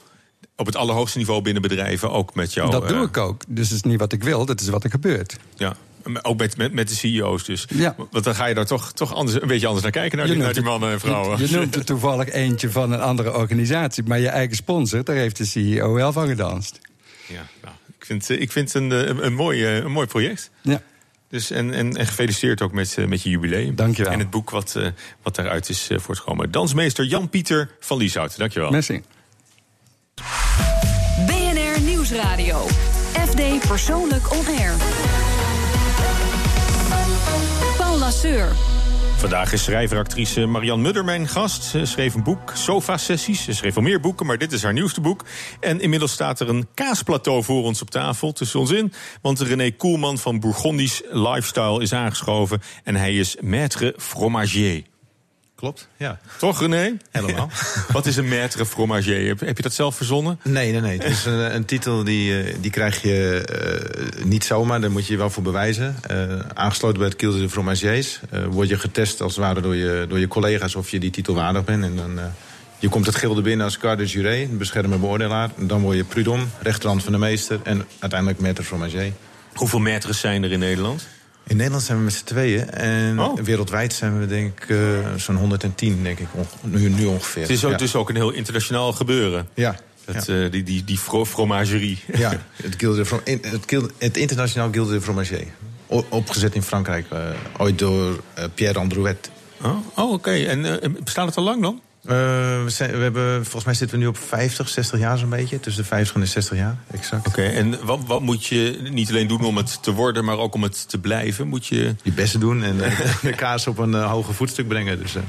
op het allerhoogste niveau binnen bedrijven ook met jou. dat doe ik ook. Dus het is niet wat ik wil, dat is wat er gebeurt. Ja. Ook met, met, met de CEO's dus. Ja. Want dan ga je daar toch, toch anders, een beetje anders naar kijken, naar, die, naar mannen en vrouwen. Je, je noemt er toevallig eentje van een andere organisatie, maar je eigen sponsor, daar heeft de CEO wel van gedanst. Ja, nou, ik vind, ik vind het een, een, een, mooi, eh, een mooi project. Ja. Dus en, en, en gefeliciteerd ook met, eh, met je jubileum. Dankjewel. En het boek wat, eh, wat daaruit is voortgekomen. Dansmeester Jan-Pieter van Lieshout. Dankjewel. Merci. BNR Nieuwsradio. FD Persoonlijk On Air. Vandaag is schrijver-actrice Marianne Mudder mijn gast. Ze schreef een boek, Sofa-sessies. Ze schreef al meer boeken, maar dit is haar nieuwste boek. En inmiddels staat er een kaasplateau voor ons op tafel, tussen ons in. Want René Koelman van Bourgondisch Lifestyle is aangeschoven. En hij is maître fromager. Klopt, ja. Toch, René? Helemaal. Wat is een maître fromager? Heb, heb je dat zelf verzonnen? Nee, nee, nee. Het is een, een titel die, eh, die krijg je eh, niet zomaar. Daar moet je je wel voor bewijzen. Eh, aangesloten bij het Guilde de Fromagers. word je getest als het ware door je, door je collega's of je die titel waardig bent. En dan, je komt het gilde binnen als garde juré, een beschermer beoordelaar. En dan word je prud'homme, rechterhand van de meester. En uiteindelijk maître fromager. Hoeveel maîtres zijn er in Nederland? In Nederland zijn we met z'n tweeën. En Oh. wereldwijd zijn we denk ik eh, zo'n 110, denk ik. Nu, nu ongeveer. Het is ook, Ja. dus ook een heel internationaal gebeuren. Ja. Het, eh, die die, die fro- fromagerie. Ja, het, Guilde de Fro- in- het, het internationaal Guilde de Fromager. Opgezet in Frankrijk, eh, ooit door Pierre Androuet. Oh, oh oké. En bestaat het al lang dan? Eh, we, zijn, we hebben, volgens mij zitten we nu op 50, 60 jaar zo'n beetje. Tussen de 50 en de 60 jaar, exact. Oké, en wat, wat moet je niet alleen doen om het te worden, maar ook om het te blijven? Moet je... Je beste doen en eh, de kaas op een uh, hoger voetstuk brengen. Dus, uh.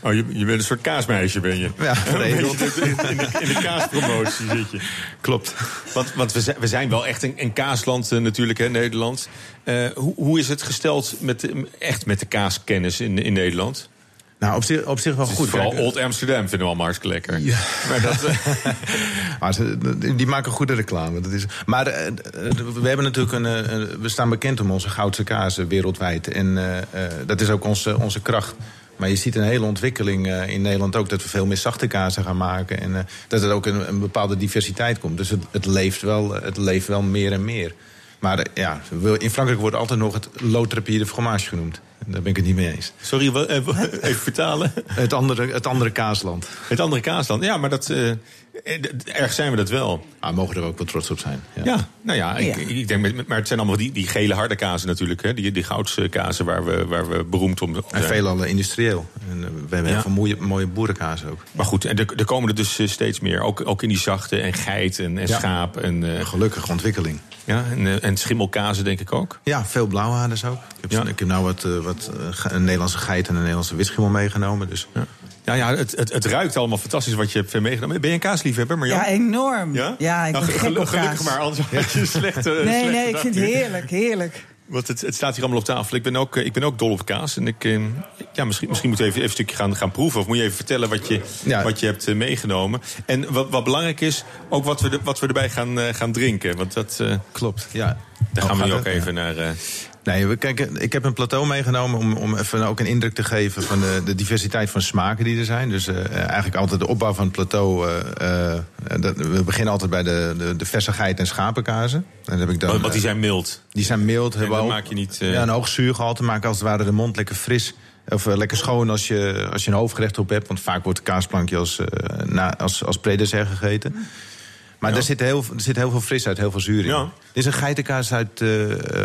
Oh, je, je bent een soort kaasmeisje, ben je? Ja, nee, in, de, in de kaaspromotie zit je. Klopt. Want, want we, zijn, we zijn wel echt een, een kaasland natuurlijk, hè, Nederland. Hoe, hoe is het gesteld met, de, echt met de kaaskennis in, in Nederland? Nou, op zich, op zich wel goed. Vooral Old Amsterdam vinden we allemaal hartstikke lekker. Ja. Maar, dat, uh... maar ze, die maken goede reclame. Dat is, maar uh, we hebben natuurlijk een, we staan bekend om onze goudse kazen wereldwijd. En uh, dat is ook onze, onze kracht. Maar je ziet een hele ontwikkeling uh, in Nederland ook dat we veel meer zachte kazen gaan maken. En dat er ook een, een, bepaalde diversiteit komt. Dus het, het, leeft wel, het leeft wel meer en meer. Maar ja, in Frankrijk wordt altijd nog het loodrepier de fromage genoemd. Daar ben ik het niet mee eens. Sorry, wat, even vertalen. Het andere, het andere kaasland. Het andere kaasland, ja, maar dat, uh, erg zijn we dat wel. Ah, mogen er ook wel trots op zijn. Ja, ja nou ja, ik, ja. Ik, denk, maar het zijn allemaal die, die gele harde kazen natuurlijk. Hè? Die, die goudse kazen waar we, waar we beroemd om zijn. En veelal industrieel. En we hebben ja. heel mooie, mooie boerenkazen ook. Maar goed, en er, er komen er dus steeds meer. Ook, ook in die zachte en geit en, en ja. schaap. En, uh, gelukkige ontwikkeling. Ja, en, en schimmelkazen denk ik ook. Ja, veel blauwhaarders ook. Ik heb, ja. ik heb nou wat, uh, wat uh, een Nederlandse geit en een Nederlandse witschimmel meegenomen. Dus. Ja. Ja, ja het, het, het, ruikt allemaal fantastisch wat je hebt meegenomen. Ben je een kaasliefhebber, Marjan? Ja, enorm. Ja, ja ik nou, ben gek op Gelukkig maar, anders had je slechte Nee, slechte nee, ik vind het heerlijk, heerlijk. Want het, het, staat hier allemaal op tafel. Ik ben ook, ik ben ook dol op kaas. En ik, ja, misschien, misschien moet je even, even een stukje gaan, gaan proeven. Of moet je even vertellen wat je, ja. wat je hebt meegenomen. En wat, wat belangrijk is, ook wat we, de, wat we erbij gaan, gaan drinken. Want dat klopt. Ja. Daar gaan we nu ook even naar. Uh, Nee, we kijken, ik heb een plateau meegenomen om, om even ook een indruk te geven van de, de diversiteit van smaken die er zijn. Dus uh, eigenlijk altijd de opbouw van het plateau. Uh, dat, we beginnen altijd bij de, de, de versigheid en schapenkazen. En heb ik dan, Want die zijn mild. Die zijn mild. En maak je niet. Ja, een hoog zuurgehalte maken als het ware de mond lekker fris. Of lekker schoon als je, als je een hoofdgerecht op hebt. Want vaak wordt de kaasplankje als, na, als, als predessert gegeten. Maar ja. er, zit heel, er zit heel veel fris uit, heel veel zuur in. Ja. Dit is een geitenkaas uit uh,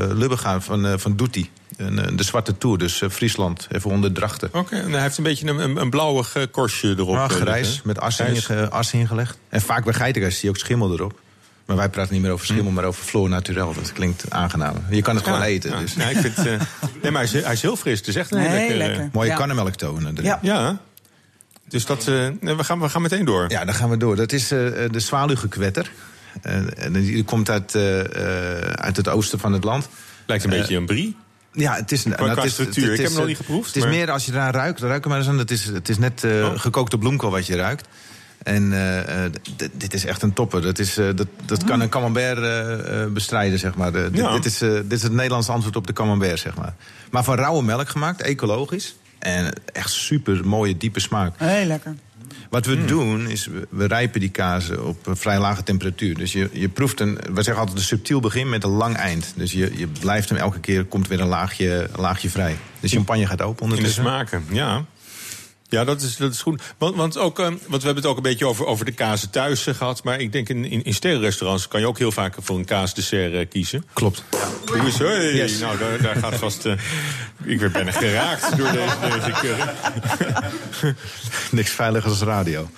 Lubbegaan van, uh, van Doeti. Een, de Zwarte Tour, dus uh, Friesland, even onder Drachten. Oké, okay, en hij heeft een beetje een, een, een blauwig korstje erop. Nou, grijs, met as, as ingelegd. En vaak bij geitenkaas zie je ook schimmel erop. Maar wij praten niet meer over schimmel, hm. maar over flor naturel. Dat klinkt aangenaam. Je kan het ja, gewoon eten. Ja. Dus. Ja, ik vind, uh, nee, maar hij is, hij is, heel fris. Het is echt een nee, lekker, lekker. mooie ja. tonen. Ja. Dus dat, uh, we, gaan, we gaan meteen door. Ja, dan gaan we door. Dat is uh, de zwaluwgekwetter. Uh, die komt uit, uit het oosten van het land. Lijkt een beetje een brie. Ja, het is een structuur. Het is, ik heb hem nog niet geproefd. Het is meer als je eraan ruikt. Ruik maar eens aan. Het is, het is net oh. gekookte bloemkool wat je ruikt. En uh, dit is echt een topper. Dat, is, uh, dat, dat kan een camembert uh, bestrijden, zeg maar. Ja. dit, is, dit is het Nederlandse antwoord op de camembert, zeg maar. Maar van rauwe melk gemaakt, ecologisch. En echt super mooie, diepe smaak. Heel lekker. Wat we doen, is we, rijpen die kazen op een vrij lage temperatuur. Dus je, je proeft een, we zeggen altijd een subtiel begin met een lang eind. Dus je, je blijft hem elke keer, komt weer een laagje, een laagje vrij. De champagne gaat open In de ondertussen. smaken, ja. Ja, dat is, dat is goed. Want, want, ook, eh, want we hebben het ook een beetje over, over de kazen thuis eh, gehad. Maar ik denk in, in, in sterrenrestaurants kan je ook heel vaak voor een kaasdessert eh, kiezen. Klopt. Hoe is hey, Yes. Nou, daar, daar gaat vast... eh, ik werd bijna geraakt door deze, deze. Niks veiliger als radio.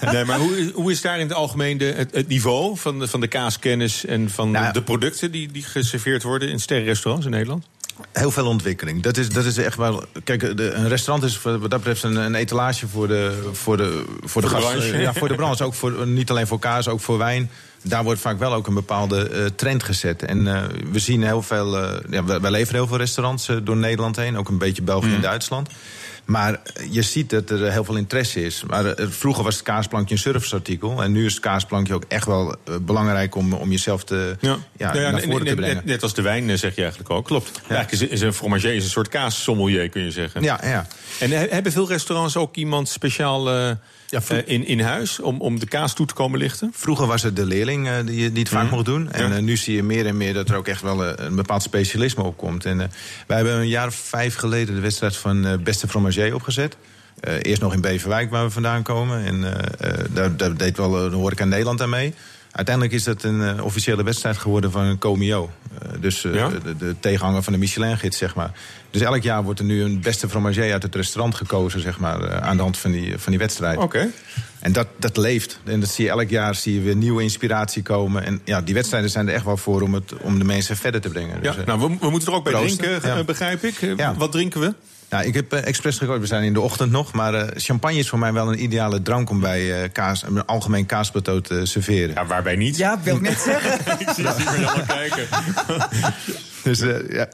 Nee, maar hoe, hoe is daar in het algemeen de, het, het niveau van de, van de kaaskennis... en van Nou, de producten die, die geserveerd worden in sterrenrestaurants in Nederland? Heel veel ontwikkeling. Dat is, dat is echt wel. Kijk, de, een restaurant is wat dat betreft een, een etalage voor de, voor de, voor de, de gast- branche. Ja, voor de branche. Ook voor, niet alleen voor kaas, ook voor wijn. Daar wordt vaak wel ook een bepaalde eh, trend gezet. En eh, we zien heel veel. eh, ja, wij, wij leveren heel veel restaurants door Nederland heen. Ook een beetje België en Duitsland. Maar je ziet dat er heel veel interesse is. Maar eh, vroeger was het kaasplankje een serviceartikel. En nu is het kaasplankje ook echt wel eh, belangrijk om, om jezelf te, ja. Ja, naar voren net, te brengen. net, net als de wijn, eh, zeg je eigenlijk ook. Klopt. Eigenlijk is, is een fromager is een soort kaassommelier, kun je zeggen. Ja, ja. En he- hebben veel restaurants ook iemand speciaal eh, eh, in, in huis... Om, om de kaas toe te komen lichten? Vroeger was het de leerling eh, die, het vaak Mhm. mocht doen. En Ja. eh, nu zie je meer en meer dat er ook echt wel een bepaald specialisme op komt. En wij hebben een jaar of vijf geleden de wedstrijd van Beste Fromager opgezet. Eerst nog in Beverwijk, waar we vandaan komen. En daar, daar deed wel de horeca Nederland aan mee. Uiteindelijk is dat een officiële wedstrijd geworden van Comio. Eh, dus Ja? de, de tegenhanger van de Michelin-gids, zeg maar. Dus elk jaar wordt er nu een beste fromager uit het restaurant gekozen, zeg maar, eh, aan de hand van die, van die wedstrijd. Oké. En dat, dat leeft. En dat zie je elk jaar zie je weer nieuwe inspiratie komen. En ja, die wedstrijden zijn er echt wel voor om, het, om de mensen verder te brengen. Ja, Dus, eh, nou, we, we moeten er ook bij proosten. drinken, Ja. eh, begrijp ik. Eh, Ja. Wat drinken we? nou, ik heb eh, expres gekozen, we zijn in de ochtend nog. Maar eh, champagne is voor mij wel een ideale drank om bij eh, kaas, een algemeen kaasplateau te serveren. Ja, waarbij niet? Ja, wil ik net zeggen. ik zie al kijken. Dus eh, ja,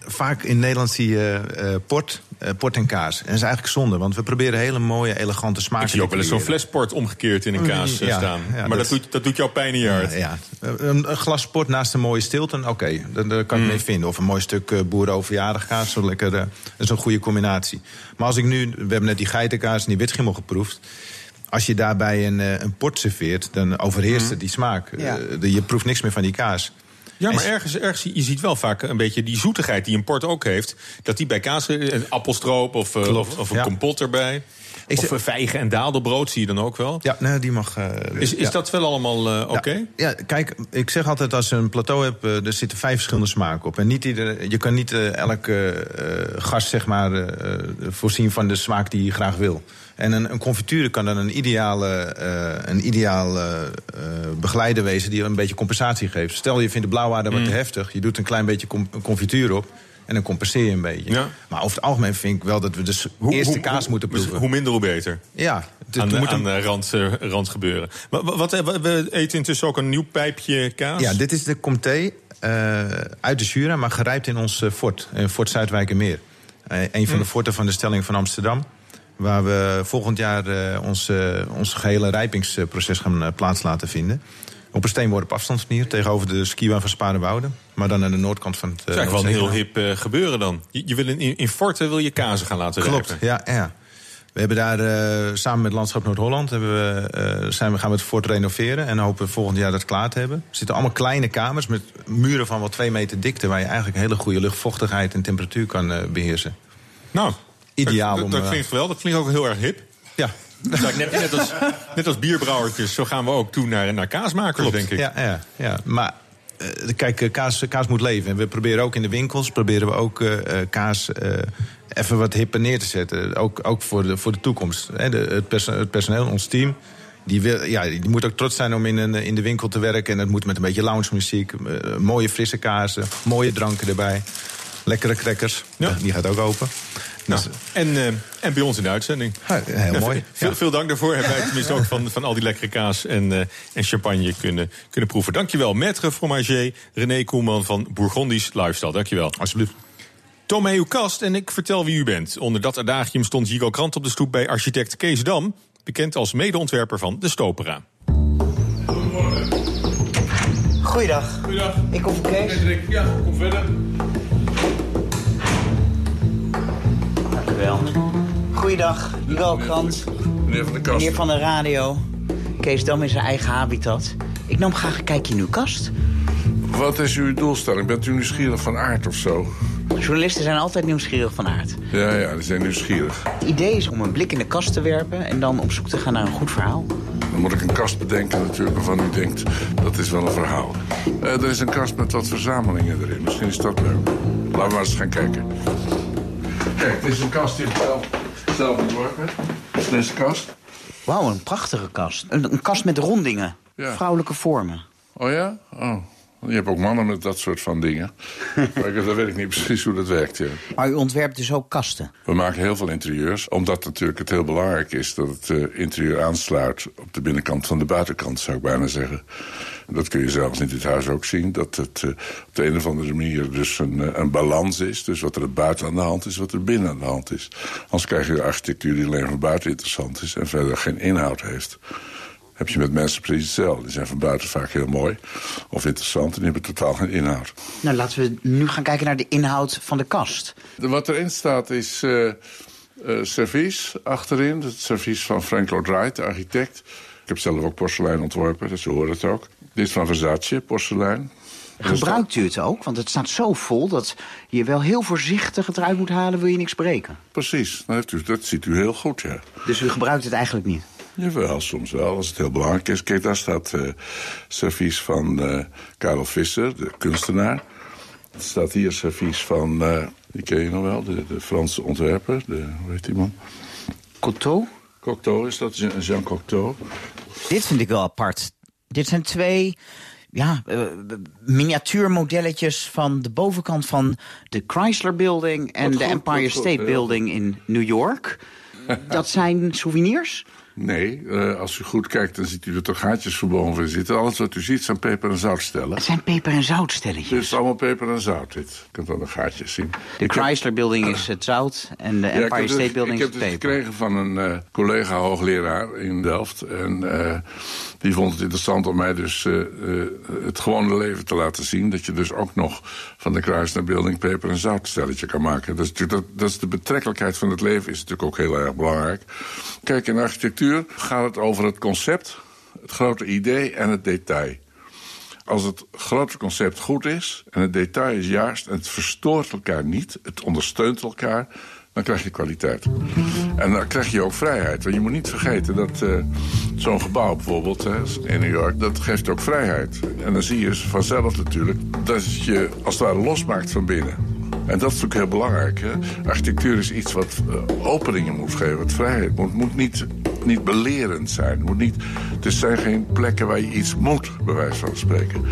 vaak in Nederland zie je eh, port, eh, port en kaas. En dat is eigenlijk zonde, want we proberen hele mooie, elegante smaken Ik zie ook wel eens zo'n te creëren. flesport omgekeerd in een kaas eh, Ja, staan. ja, maar dat, dat- doet, dat doet jouw pijn in je hart. Ja, ja. Een, glas sport naast een mooie stilte, oké, daar, daar kan ik Mm. mee vinden. Of een mooi stuk uh, boerenoverjaardigkaas, zo lekker, dat is een goede combinatie. Maar als ik nu, we hebben net die geitenkaas en die witgimmel geproefd. Als je daarbij een, eh, een port serveert, dan overheerst Mm. het die smaak. Ja. De- je proeft niks meer van die kaas. Ja, maar En- ergens, ergens, je ziet wel vaak een beetje die zoetigheid die een port ook heeft. Dat die bij kaas, eh, een appelstroop of, eh, of, of een ja. kompot erbij. Of zeg- vijgen en dadelbrood zie je dan ook wel. Ja, nee, die mag. eh, Is, is ja. dat wel allemaal eh, oké? Ja, ja, kijk, ik zeg altijd als je een plateau hebt, eh, er zitten vijf verschillende smaken op. En niet ieder, je kan niet elke gast zeg maar, voorzien van de smaak die je graag wil. En een, een confiture kan dan een ideale, een ideale begeleider wezen die een beetje compensatie geeft. Stel je vindt de blauwaarde wat te heftig, je doet een klein beetje com- confituur op. En dan compenseer je een beetje. Ja. Maar over het algemeen vind ik wel dat we dus eerst de kaas moeten proeven. Hoe minder, hoe beter. ja, het, aan de, moet aan een- de rand, eh, rand gebeuren. Maar wat, wat- we- eten intussen ook een nieuw pijpje kaas. Ja, dit is de Comté eh, uit de Jura, maar gerijpt in ons eh, fort, in Fort Zuidwijkermeer. Eh een van de forten van de stelling van Amsterdam. Waar we volgend jaar eh, ons, eh, ons gehele rijpingsproces gaan eh, plaats laten vinden. Op een steenworp afstandsmanier tegenover de skiwa van Sparenwoude. Maar dan aan de noordkant van het... Dat is eigenlijk wel een heel hip eh, gebeuren dan. Je, je wil in, in Forten wil je kazen gaan laten Klopt, rijpen. ja, ja. We hebben daar eh, samen met Landschap Noord-Holland we, eh, zijn we, gaan we het fort renoveren. En hopen we volgend jaar dat klaar te hebben. Er zitten allemaal kleine kamers met muren van wel twee meter dikte. Waar je eigenlijk hele goede luchtvochtigheid en temperatuur kan eh, beheersen. Nou, Ideaal dat, om, dat eh, klinkt wel. Dat klinkt ook heel erg hip. Ja, Net, net, als, net als bierbrouwertjes, zo gaan we ook toe naar, naar kaasmakers, denk ik. Ja, ja, ja. maar eh, kijk, eh, kaas, kaas moet leven. En we proberen ook in de winkels proberen we ook eh, kaas eh, even wat hipper neer te zetten. Ook, ook voor, de, voor de toekomst. De, het, perso- het personeel, ons team. Die, wil, ja, die moet ook trots zijn om in, een, in de winkel te werken. En dat moet met een beetje lounge muziek. mooie frisse kazen. Mooie dranken erbij. Lekkere crackers. Ja. Die gaat ook open. Nou, Dus, en, eh, en bij ons in de uitzending. ja, heel Ja, mooi. Veel, Ja. veel dank daarvoor. Hebben wij tenminste ook van, van al die lekkere kaas en, eh, en champagne kunnen, kunnen proeven. Dankjewel, maître fromager René Koelman van Bourgondisch Lifestyle. Dankjewel. Alsjeblieft. Uw kast en ik vertel wie u bent. Onder dat adagium stond Jigo Krant op de stoep bij architect Kees Dam... bekend als medeontwerper van de Stopera. Goeiedag. Goeiedag. Ik kom voor Kees. Ja, kom verder. Wel. Goeiedag, Krant. Meneer van de kast. Meneer van de radio. Kees Dam in zijn eigen habitat. Ik nam graag een kijkje in uw kast. Wat is uw doelstelling? Bent u nieuwsgierig van aard of zo? Journalisten zijn altijd nieuwsgierig van aard. Ja, ja, die zijn nieuwsgierig. Het idee is om een blik in de kast te werpen... en dan op zoek te gaan naar een goed verhaal. Dan moet ik een kast bedenken natuurlijk waarvan u denkt... dat is wel een verhaal. Eh, er is een kast met wat verzamelingen erin. Misschien is dat leuk. Laten we maar eens gaan kijken. Kijk, dit is een kast die ik zelf, zelf ontworpen heb. Deze kast. Wauw, een prachtige kast. Een, een kast met rondingen. Ja. Vrouwelijke vormen. Oh ja? Oh. Je hebt ook mannen met dat soort van dingen. maar dan weet ik niet precies hoe dat werkt, ja. Maar u ontwerpt dus ook kasten? We maken heel veel interieurs, omdat natuurlijk het heel belangrijk is... dat het eh, interieur aansluit op de binnenkant van de buitenkant, zou ik bijna zeggen. Dat kun je zelfs in dit huis ook zien. Dat het eh, op de een of andere manier dus een, eh, een balans is. Dus wat er buiten aan de hand is, wat er binnen aan de hand is. Anders krijg je een architectuur die alleen van buiten interessant is... en verder geen inhoud heeft heb je met mensen precies hetzelfde. Die zijn van buiten vaak heel mooi of interessant... en die hebben totaal geen inhoud. Nou, laten we nu gaan kijken naar de inhoud van de kast. Wat erin staat is uh, uh, servies achterin. Het servies van Frank Lloyd Wright, de architect. Ik heb zelf ook porselein ontworpen, dus ze horen het ook. Dit is van Versace, porselein. Gebruikt u het ook? Want het staat zo vol dat je wel heel voorzichtig het eruit moet halen... wil je niks breken. Precies, dat, heeft u, dat ziet u heel goed, ja. Dus u gebruikt het eigenlijk niet? Jawel, soms wel, als het heel belangrijk is. Kijk, daar staat uh, servies van uh, Karel Visser, de kunstenaar. Er staat hier servies van, uh, die ken je nog wel, de, de Franse ontwerper. De, hoe heet die man? Cocteau? Cocteau is dat, Jean Cocteau. Dit vind ik wel apart. Dit zijn twee ja, uh, miniatuurmodelletjes van de bovenkant van de Chrysler Building... en de Empire State Building in New York. Dat zijn souvenirs? Nee, uh, als u goed kijkt, dan ziet u dat er gaatjes verboven zitten. Alles wat u ziet zijn peper- en zoutstellen. Het zijn peper- en zoutstelletjes? Dus het is allemaal peper en zout, dit. Je kunt dan de gaatjes zien. De Chrysler Building is het zout en de Empire ik heb State dus- Building Ik is heb het het peper. gekregen van een eh, collega-hoogleraar in Delft. En eh, die vond het interessant om mij dus eh, eh, het gewone leven te laten zien. Dat je dus ook nog van de Chrysler Building peper- en zoutstelletje kan maken. Dat is, dat, dat is de betrekkelijkheid van het leven is natuurlijk ook heel erg belangrijk. Kijk, in architectuur gaat het over het concept, het grote idee en het detail. Als het grote concept goed is en het detail is juist... en het verstoort elkaar niet, het ondersteunt elkaar... dan krijg je kwaliteit. En dan krijg je ook vrijheid. Want je moet niet vergeten dat eh, zo'n gebouw bijvoorbeeld in New York... dat geeft ook vrijheid. En dan zie je vanzelf natuurlijk dat je als het ware losmaakt van binnen. En dat is natuurlijk heel belangrijk. Hè? Architectuur is iets wat eh, openingen moet geven, wat vrijheid moet. moet niet, niet belerend zijn. Moet niet, het zijn geen plekken waar je iets moet, bij wijze van spreken.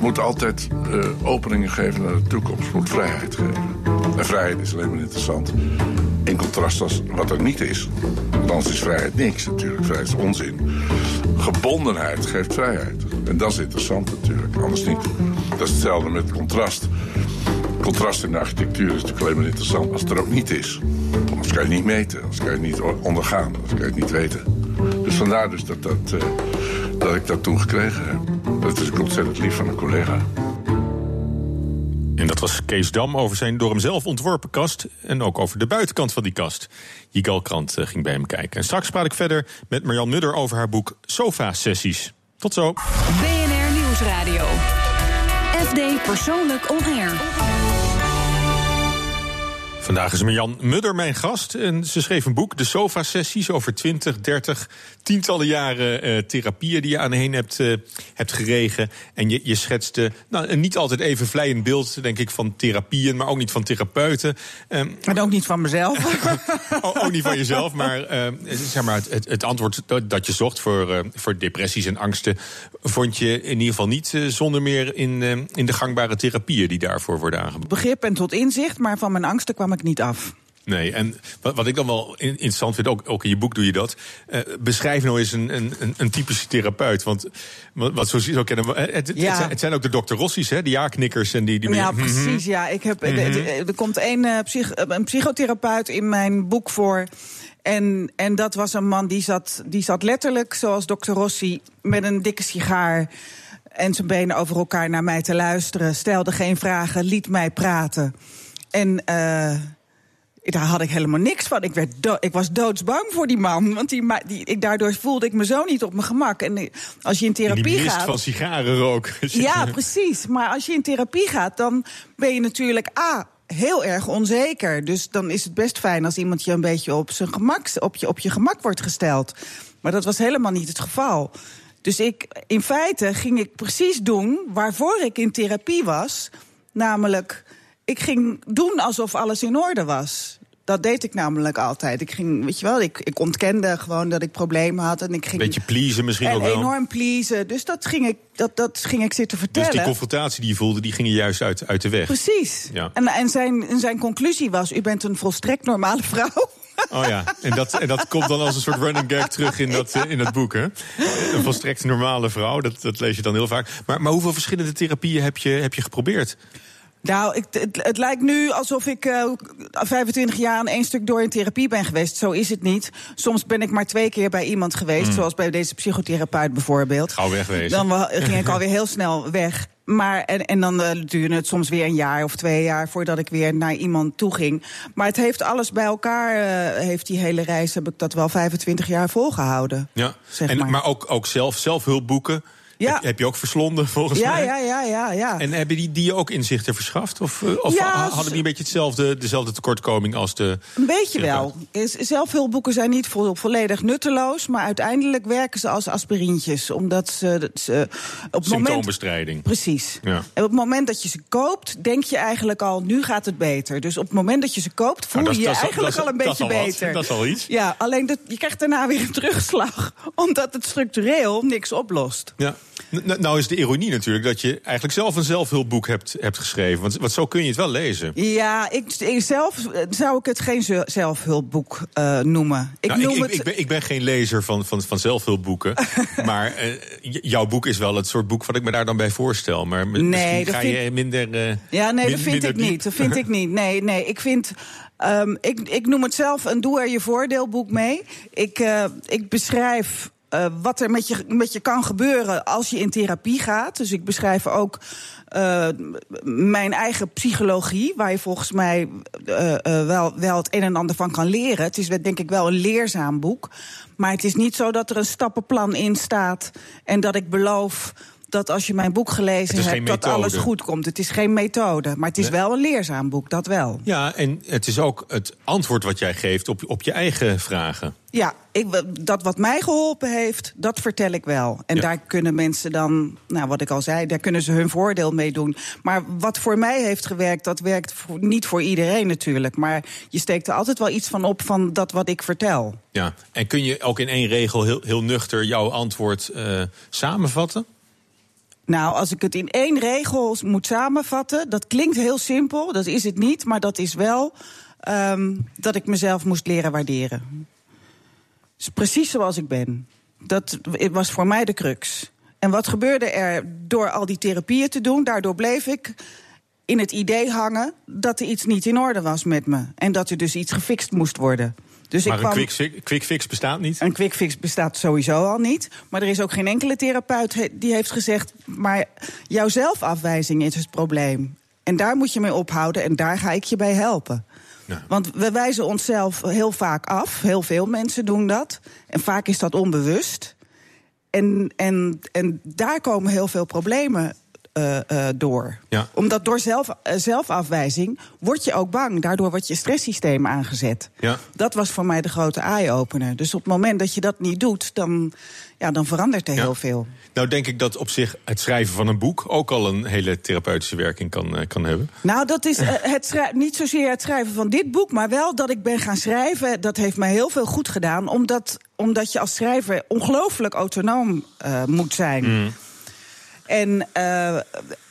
Moet altijd eh, openingen geven naar de toekomst. Moet vrijheid geven. En vrijheid is alleen maar interessant. In contrast als wat er niet is. Want anders is vrijheid niks natuurlijk. Vrijheid is onzin. Gebondenheid geeft vrijheid. En dat is interessant natuurlijk. Anders niet. Dat is hetzelfde met contrast. Contrast in de architectuur is natuurlijk alleen maar interessant als het er ook niet is. Anders kan je het niet meten, anders kan je het niet ondergaan, anders kan je het niet weten. Dus vandaar dus dat, dat, eh, dat ik dat toen gekregen heb. Dat is ontzettend lief van een collega. En dat was Kees Dam over zijn door hem zelf ontworpen kast. En ook over de buitenkant van die kast. Jigal Krant eh, ging bij hem kijken. En straks praat ik verder met Marjan Mudder over haar boek Sofa-sessies. Tot zo. BNR Nieuwsradio. FD Persoonlijk On Air. Vandaag is Marjan Mudder mijn gast. En ze schreef een boek, De Sofa-sessies, over 20, 30, tientallen jaren eh, therapieën die je aan heen hebt, eh, hebt geregen. En je, je schetste nou, een niet altijd even vlijend beeld, denk ik, van therapieën, maar ook niet van therapeuten. Ehm, En ook niet van mezelf. ook, ook niet van jezelf, maar, eh, zeg maar het, het, antwoord dat, je zocht voor, voor depressies en angsten, vond je in ieder geval niet zonder meer in, in de gangbare therapieën die daarvoor worden aangeboden. Begrip en tot inzicht, maar van mijn angsten kwam ik niet af. Nee, en wat, wat ik dan wel in- interessant vind, ook, ook in je boek doe je dat. eh, beschrijf nou eens een, een, een- typische therapeut. Want wat, zo, zo kennen we. Het, het, Ja. het, zijn, ook de dokter Rossi's, hè, die ja-knikkers en die. die Ja, meer- Mhm. precies. Ja, ik heb, Mhm. er- komt een, eh, psych- een psychotherapeut in mijn boek voor. En, en dat was een man die zat, die zat letterlijk, zoals dokter Rossi, met een dikke sigaar en zijn benen over elkaar naar mij te luisteren. Stelde geen vragen, liet mij praten. En eh, Daar had ik helemaal niks van. Ik, werd ik was doodsbang voor die man. Want die, die, ik, daardoor voelde ik me zo niet op mijn gemak. En eh, als je in In therapie die mist gaat. van sigarenrook. Ja, precies. Maar als je in therapie gaat, dan ben je natuurlijk A. Heel erg onzeker. Dus dan is het best fijn als iemand je een beetje op, zijn gemak, op, je, op je gemak wordt gesteld. Maar dat was helemaal niet het geval. Dus ik, in feite ging ik precies doen waarvoor ik in therapie was. Namelijk, ik ging doen alsof alles in orde was. Dat deed ik namelijk altijd. Ik ging, weet je wel, ik, ik ontkende gewoon dat ik problemen had. En ik ging Beetje pleasen misschien en ook wel. enorm pleasen. Dus dat ging ik, dat, dat ging ik zitten Dus vertellen. die confrontatie die je voelde, die ging je juist uit, uit de weg. Precies. Ja. En, en, zijn, en zijn conclusie was: U bent een volstrekt normale vrouw. Oh ja, en dat, en dat komt dan als een soort running gag terug in dat, eh, in dat boek, hè? Een volstrekt normale vrouw, dat, dat lees je dan heel vaak. Maar, maar hoeveel verschillende therapieën heb je, heb je geprobeerd? Nou, ik, het, het lijkt nu alsof ik eh 25 jaar aan één stuk door in therapie ben geweest. Zo is het niet. Soms ben ik maar twee keer bij iemand geweest, Hmm. zoals bij deze psychotherapeut bijvoorbeeld. Gauw wegwezen. Dan ging ik alweer heel snel weg. Maar, en, en dan eh, duurde het soms weer een jaar of twee jaar voordat ik weer naar iemand toe ging. Maar het heeft alles bij elkaar, eh, heeft die hele reis, heb ik dat wel 25 jaar volgehouden. Ja, Zeg en, maar. maar. ook, ook zelf, zelfhulpboeken. Ja. Heb, heb je ook verslonden, volgens Ja, mij? ja, ja, ja, ja. En hebben die, die je ook inzichten verschaft? Of, eh, of Ja, hadden die een beetje hetzelfde, dezelfde tekortkoming als de... Een beetje wel. Is- Zelfhulpboeken zijn niet vo- volledig nutteloos, maar uiteindelijk werken ze als aspirintjes. Omdat ze, dat ze op het moment. Symptoombestrijding. Precies. Ja. En op het moment dat je ze koopt, denk je eigenlijk al, nu gaat het beter. Dus op het moment dat je ze koopt, voel Nou, dat je je eigenlijk al een beetje al wat. beter. Dat is al iets. Ja, alleen dat, je krijgt daarna weer een terugslag, omdat het structureel niks oplost. Ja. N- nou is de ironie natuurlijk dat je eigenlijk zelf een zelfhulpboek hebt, hebt geschreven. Want, want zo kun je het wel lezen. Ja, ik, ik zelf eh, zou ik het geen ze- zelfhulpboek eh, noemen. Ik Nou, noem ik, het. ik, ben, ik ben geen lezer van, van, van zelfhulpboeken. maar eh, jouw boek is wel het soort boek wat ik me daar dan bij voorstel. Maar Nee, misschien dat ga vind- je minder. Ja, nee, min- dat vind ik diep. niet. Dat vind ik niet. Nee, nee. Ik vind. ehm, ik, ik noem het zelf een doe er je voordeelboek mee. Ik, ik beschrijf. Eh, wat er met je, met je kan gebeuren als je in therapie gaat. Dus ik beschrijf ook eh, mijn eigen psychologie, waar je volgens mij eh, wel, wel het een en ander van kan leren. Het is denk ik wel een leerzaam boek. Maar het is niet zo dat er een stappenplan in staat en dat ik beloof dat als je mijn boek gelezen hebt, dat alles goed komt. Het is geen methode, maar het is Nee. wel een leerzaam boek, dat wel. Ja, en het is ook het antwoord wat jij geeft op, op je eigen vragen. Ja, ik, dat wat mij geholpen heeft, dat vertel ik wel. En Ja. daar kunnen mensen dan, nou wat ik al zei, daar kunnen ze hun voordeel mee doen. Maar wat voor mij heeft gewerkt, dat werkt voor, niet voor iedereen natuurlijk. Maar je steekt er altijd wel iets van op van dat wat ik vertel. Ja. En kun je ook in één regel heel, heel nuchter jouw antwoord eh, samenvatten? Nou, als ik het in één regel moet samenvatten, dat klinkt heel simpel, dat is het niet, maar dat is wel ehm, dat ik mezelf moest leren waarderen. Dus precies zoals ik ben. Dat was voor mij de crux. En wat gebeurde er door al die therapieën te doen? Daardoor bleef ik in het idee hangen dat er iets niet in orde was met me. En dat er dus iets gefixt moest worden. Dus maar ik een kwam, quick, fix- quick fix bestaat niet? een quick fix bestaat sowieso al niet. Maar er is ook geen enkele therapeut he- die heeft gezegd... maar jouw zelfafwijzing is het probleem. En daar moet je mee ophouden en daar ga ik je bij helpen. Want we wijzen onszelf heel vaak af. Heel veel mensen doen dat. En vaak is dat onbewust. En, en, en daar komen heel veel problemen eh, eh, door. Ja. Omdat door zelf, eh, zelfafwijzing word je ook bang. Daardoor wordt je stresssysteem aangezet. Ja. Dat was voor mij de grote eye-opener. Dus op het moment dat je dat niet doet, dan, ja, dan verandert er heel veel. Nou denk ik dat op zich het schrijven van een boek ook al een hele therapeutische werking kan, kan hebben. Nou, dat is het niet zozeer het schrijven van dit boek, maar wel dat ik ben gaan schrijven. Dat heeft mij heel veel goed gedaan, omdat, omdat je als schrijver ongelooflijk autonoom moet zijn. En eh,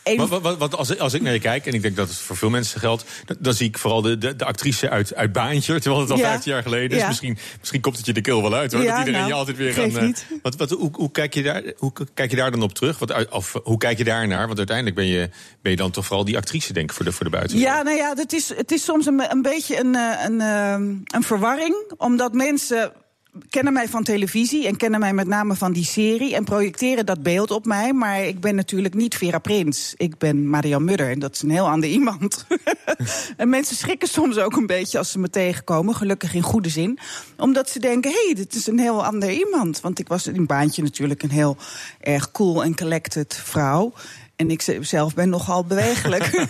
een- Wat, wat, wat, als, als ik naar je kijk, en ik denk dat het voor veel mensen geldt... dan, zie ik vooral de, de, de actrice uit, uit Baantje... terwijl het al Ja. 15 jaar geleden is. Ja. Misschien, misschien komt het je de keel wel uit, hoor. Ja, dat iedereen nou, je altijd weer aan... eh, wat, wat, hoe, hoe, kijk je daar, hoe kijk je daar dan op terug? Wat, of hoe kijk je daar naar? Want uiteindelijk ben je, ben je dan toch vooral die actrice, denk ik, voor de, voor de buitenwereld. Ja, nou ja, het is, het is soms een, een beetje een, eh, een, eh, een verwarring. Omdat mensen kennen mij van televisie en kennen mij met name van die serie en projecteren dat beeld op mij. Maar ik ben natuurlijk niet Vera Prins. Ik ben Marian Mudder en dat is een heel ander iemand. en mensen schrikken soms ook een beetje als ze me tegenkomen, gelukkig in goede zin. Omdat ze denken, hé, hey, dit is een heel ander iemand. Want ik was in baantje natuurlijk een heel erg cool en collected vrouw. En ik zelf ben nogal bewegelijk.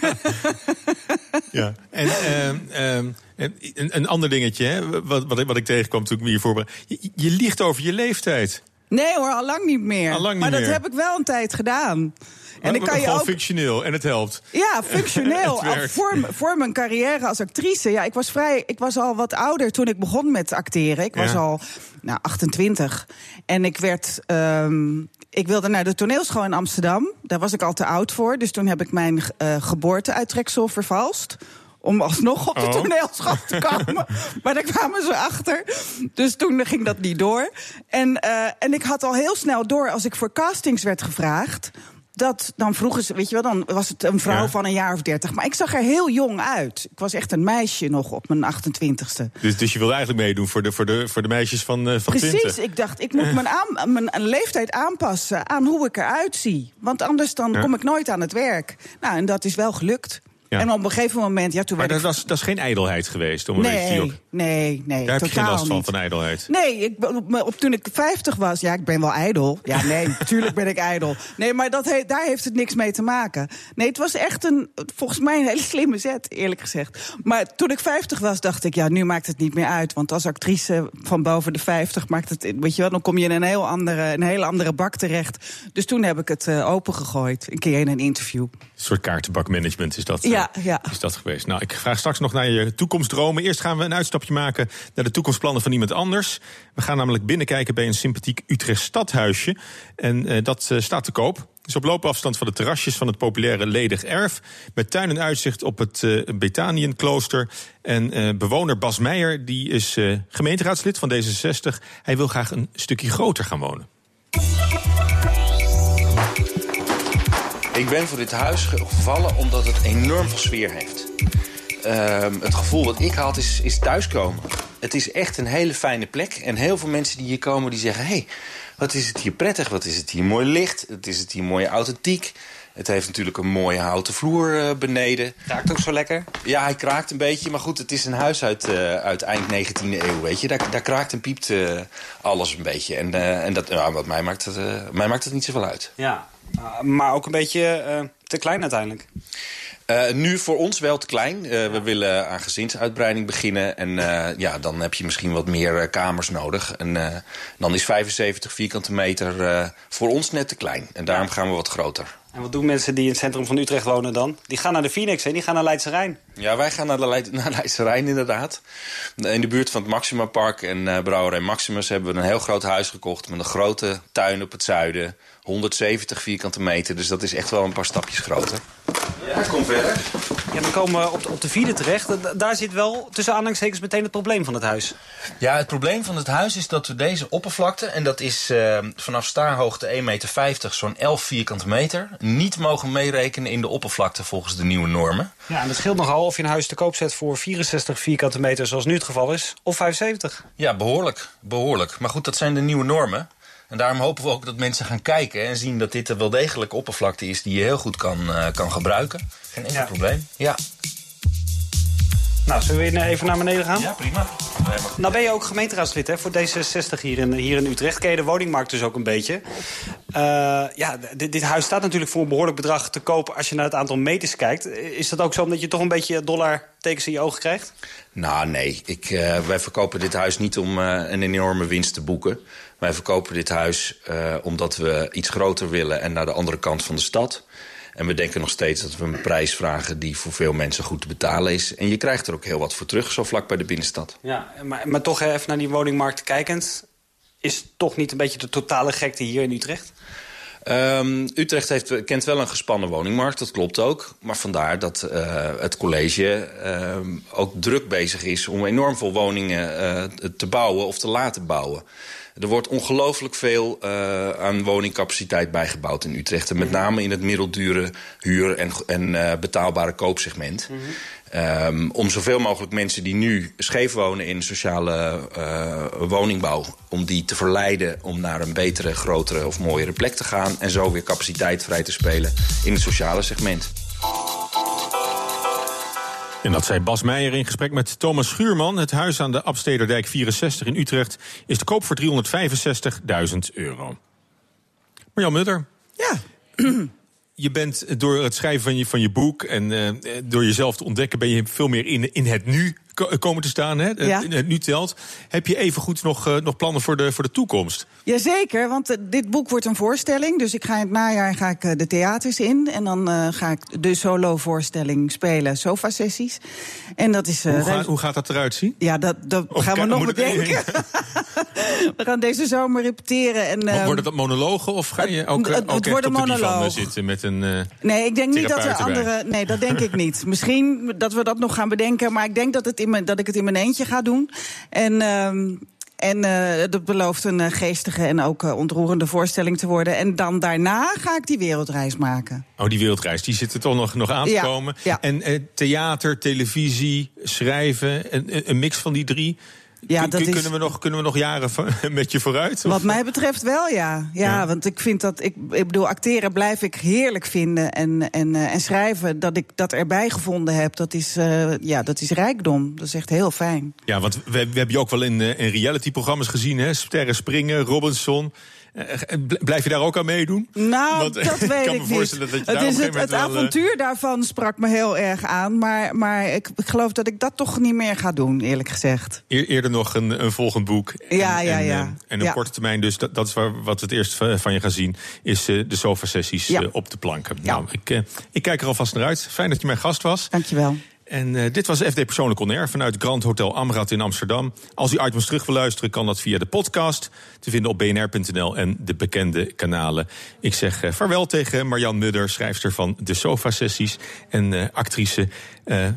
ja, en ehm, ehm, een, een ander dingetje, hè, wat, wat, ik, wat ik tegenkwam toen ik me hier voorbereid. Je, je liegt over je leeftijd. Nee hoor, al lang niet meer. Al lang niet maar dat meer. heb ik wel een tijd gedaan. En ik kan je ook... functioneel en het helpt. Ja, functioneel. Voor, voor mijn carrière als actrice. Ja, ik was vrij. Ik was al wat ouder toen ik begon met acteren. Ik was al nou, 28. En ik werd. ehm, ik wilde naar de toneelschool in Amsterdam. Daar was ik al te oud voor. Dus toen heb ik mijn eh geboorteuittreksel vervalst. Om alsnog op de Oh. toneelschool te komen. maar daar kwamen ze achter. Dus toen ging dat niet door. En, eh, en ik had al heel snel door als ik voor castings werd gevraagd. Dat dan vroegen ze, weet je wel, dan was het een vrouw Ja. van een jaar of dertig. Maar ik zag er heel jong uit. Ik was echt een meisje nog op mijn 28ste. Dus, dus je wilde eigenlijk meedoen voor de, voor de, voor de meisjes van, eh, van Precies, 20. ik dacht, ik moet mijn, aan, mijn leeftijd aanpassen aan hoe ik eruit zie. Want anders dan Ja. kom ik nooit aan het werk. Nou, en dat is wel gelukt. Ja. En op een gegeven moment, ja, toen Maar werd dat, ik... was, dat is geen ijdelheid geweest om een beetje Nee, op. nee, nee, Daar heb je geen last van, niet. van ijdelheid. Nee, ik, op, toen ik 50 was, ja, ik ben wel ijdel. Ja, nee, natuurlijk ben ik ijdel. Nee, maar dat he- daar heeft het niks mee te maken. Nee, het was echt een, volgens mij een hele slimme zet, eerlijk gezegd. Maar toen ik 50 was, dacht ik, ja, nu maakt het niet meer uit. Want als actrice van boven de 50 maakt het, weet je wel, dan kom je in een heel andere, een hele andere bak terecht. Dus toen heb ik het eh, opengegooid, een keer in een interview. Een soort kaartenbakmanagement is dat, eh, Ja, ja. is dat geweest. Nou, ik vraag straks nog naar je toekomstdromen. Eerst gaan we een uitstapje maken naar de toekomstplannen van iemand anders. We gaan namelijk binnenkijken bij een sympathiek Utrecht stadhuisje. En eh, dat eh, staat te koop. Is op loopafstand van de terrasjes van het populaire Ledig Erf. Met tuin en uitzicht op het eh Betanienklooster. En bewoner Bas Meijer, die is gemeenteraadslid van D66. Hij wil graag een stukje groter gaan wonen. Ik ben voor dit huis gevallen omdat het enorm veel sfeer heeft. Ehm, het gevoel wat ik had is, is thuiskomen. Het is echt een hele fijne plek. En heel veel mensen die hier komen die zeggen... hé, hey, wat is het hier prettig, wat is het hier mooi licht... wat is het hier mooi authentiek... Het heeft natuurlijk een mooie houten vloer eh, beneden. Kraakt ook zo lekker? Ja, hij kraakt een beetje. Maar goed, het is een huis uit, eh, uit eind 19e eeuw, weet je. Daar, daar kraakt en piept eh, alles een beetje. En, en dat, ja, wat mij maakt, het, mij maakt het niet zoveel uit. Ja, maar ook een beetje eh, te klein uiteindelijk. Eh, nu voor ons wel te klein. Eh, We willen aan gezinsuitbreiding beginnen. En ja, dan heb je misschien wat meer kamers nodig. En dan is 75 vierkante meter voor ons net te klein. En daarom gaan we wat groter. En wat doen mensen die in het centrum van Utrecht wonen dan? Die gaan naar de Phoenix en die gaan naar Leidse Rijn. Ja, wij gaan naar, de Leid naar Leidse Rijn inderdaad. In de buurt van het Maxima Park en Brouwerij Maximus... hebben we een heel groot huis gekocht met een grote tuin op het zuiden. 170 vierkante meter, dus dat is echt wel een paar stapjes groter. Ja, kom verder. Ja, dan komen we op de, op de vierde terecht. Da- Daar zit wel tussen aanhalingstekens meteen het probleem van het huis. Ja, het probleem van het huis is dat we deze oppervlakte... en dat is eh, vanaf staarhoogte 1,50 meter, zo'n 11 vierkante meter... niet mogen meerekenen in de oppervlakte volgens de nieuwe normen. Ja, en dat scheelt nogal of je een huis te koop zet voor 64 vierkante meter... zoals nu het geval is, of 75. Ja, behoorlijk. Behoorlijk. Maar goed, dat zijn de nieuwe normen. En daarom hopen we ook dat mensen gaan kijken en zien dat dit een wel degelijk oppervlakte is die je heel goed kan, eh, kan gebruiken. Geen enkel Ja. probleem. Ja. Nou, zullen we even naar beneden gaan? Ja, prima. Nou ben je ook gemeenteraadslid hè, voor D66 hier in, hier in Utrecht. Ken je de woningmarkt dus ook een beetje. Eh, ja, dit, dit huis staat natuurlijk voor een behoorlijk bedrag te koop... als je naar het aantal meters kijkt. Is dat ook zo omdat je toch een beetje dollartekens in je ogen krijgt? Nou, nee. Ik, eh, wij verkopen dit huis niet om eh, een enorme winst te boeken. Wij verkopen dit huis eh, omdat we iets groter willen en naar de andere kant van de stad. En we denken nog steeds dat we een prijs vragen die voor veel mensen goed te betalen is. En je krijgt er ook heel wat voor terug, zo vlak bij de binnenstad. Ja, maar, maar toch even naar die woningmarkt kijkend... is toch niet een beetje de totale gekte hier in Utrecht? Ehm, Utrecht heeft, kent wel een gespannen woningmarkt, dat klopt ook. Maar vandaar dat eh, het college ehm, ook druk bezig is... om enorm veel woningen eh, te bouwen of te laten bouwen. Er wordt ongelooflijk veel uh, aan woningcapaciteit bijgebouwd in Utrecht. En met name in het middeldure huur- en, en uh, betaalbare koopsegment. Mm -hmm. um, om zoveel mogelijk mensen die nu scheef wonen in sociale uh, woningbouw... om die te verleiden om naar een betere, grotere of mooiere plek te gaan... en zo weer capaciteit vrij te spelen in het sociale segment. En dat zei Bas Meijer in gesprek met Thomas Schuurman. Het huis aan de Abstederdijk 64 in Utrecht is te koop voor 365.000 euro. Marjan Mutter. Ja. Je bent door het schrijven van je, van je boek en uh, door jezelf te ontdekken... ben je veel meer in, in het nu komen te staan. Hè? Ja. Nu telt. Heb je even goed nog, uh, nog plannen voor de, voor de toekomst? Jazeker, want uh, dit boek wordt een voorstelling. Dus ik ga in het najaar ga ik, uh, de theaters in. En dan ga ik de solo-voorstelling spelen, sofa-sessies. En dat is. Hoe, ga, hoe, gaat dat eruit zien? Ja, dat, dat gaan we nog bedenken. we gaan deze zomer repeteren. En, uh, worden dat monologen of ga je ook, het, het divan zitten met een. nee, ik denk niet dat er andere. Nee, dat denk ik niet. Misschien dat we dat nog gaan bedenken. Maar ik denk dat het in mijn, dat ik het in mijn eentje ga doen. En. Um, en uh, dat belooft een uh, geestige en ook uh, ontroerende voorstelling te worden. En dan daarna ga ik die wereldreis maken. Oh, die wereldreis, die zit er toch nog, nog aan te ja, komen. Ja. En theater, televisie, schrijven, een, een mix van die drie. Ja, Kun, dat is... kunnen, we nog, kunnen we nog jaren met je vooruit? Of? Wat mij betreft wel, ja. ja. Ja, want ik vind dat, ik, ik bedoel, acteren blijf ik heerlijk vinden. En, en, uh, en schrijven, dat ik dat erbij gevonden heb, dat is, uh, ja, dat is rijkdom. Dat is echt heel fijn. Ja, want we, we hebben je ook wel in, uh, in reality-programma's gezien, hè? Sterren Springen, Robinson. Blijf je daar ook aan meedoen? Nou, Want, dat weet kan ik me voorstellen niet. Dat je het is het, het avontuur daarvan sprak me heel erg aan. Maar, maar ik, ik, geloof dat ik dat toch niet meer ga doen, eerlijk gezegd. Eer, eerder nog een, een volgend boek. En, ja, ja, ja. En, en op ja. korte termijn, dus dat, dat is waar, wat we het eerst van je gaan zien... is de sofa-sessies ja. op de planken. Ja. Nou, ik, ik kijk er alvast naar uit. Fijn dat je mijn gast was. Dankjewel. En uh, dit was FD Persoonlijk On Air vanuit Grand Hotel Amrad in Amsterdam. Als u items terug wil luisteren, kan dat via de podcast. Te vinden op bnr.nl en de bekende kanalen. Ik zeg uh, vaarwel tegen Marjan Mudder, schrijfster van De Sofa Sessies. En uh, actrice.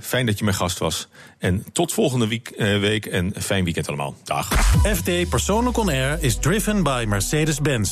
fijn dat je mijn gast was. En tot volgende week, week en fijn weekend allemaal. Dag. FD Persoonlijk On Air is driven by Mercedes-Benz.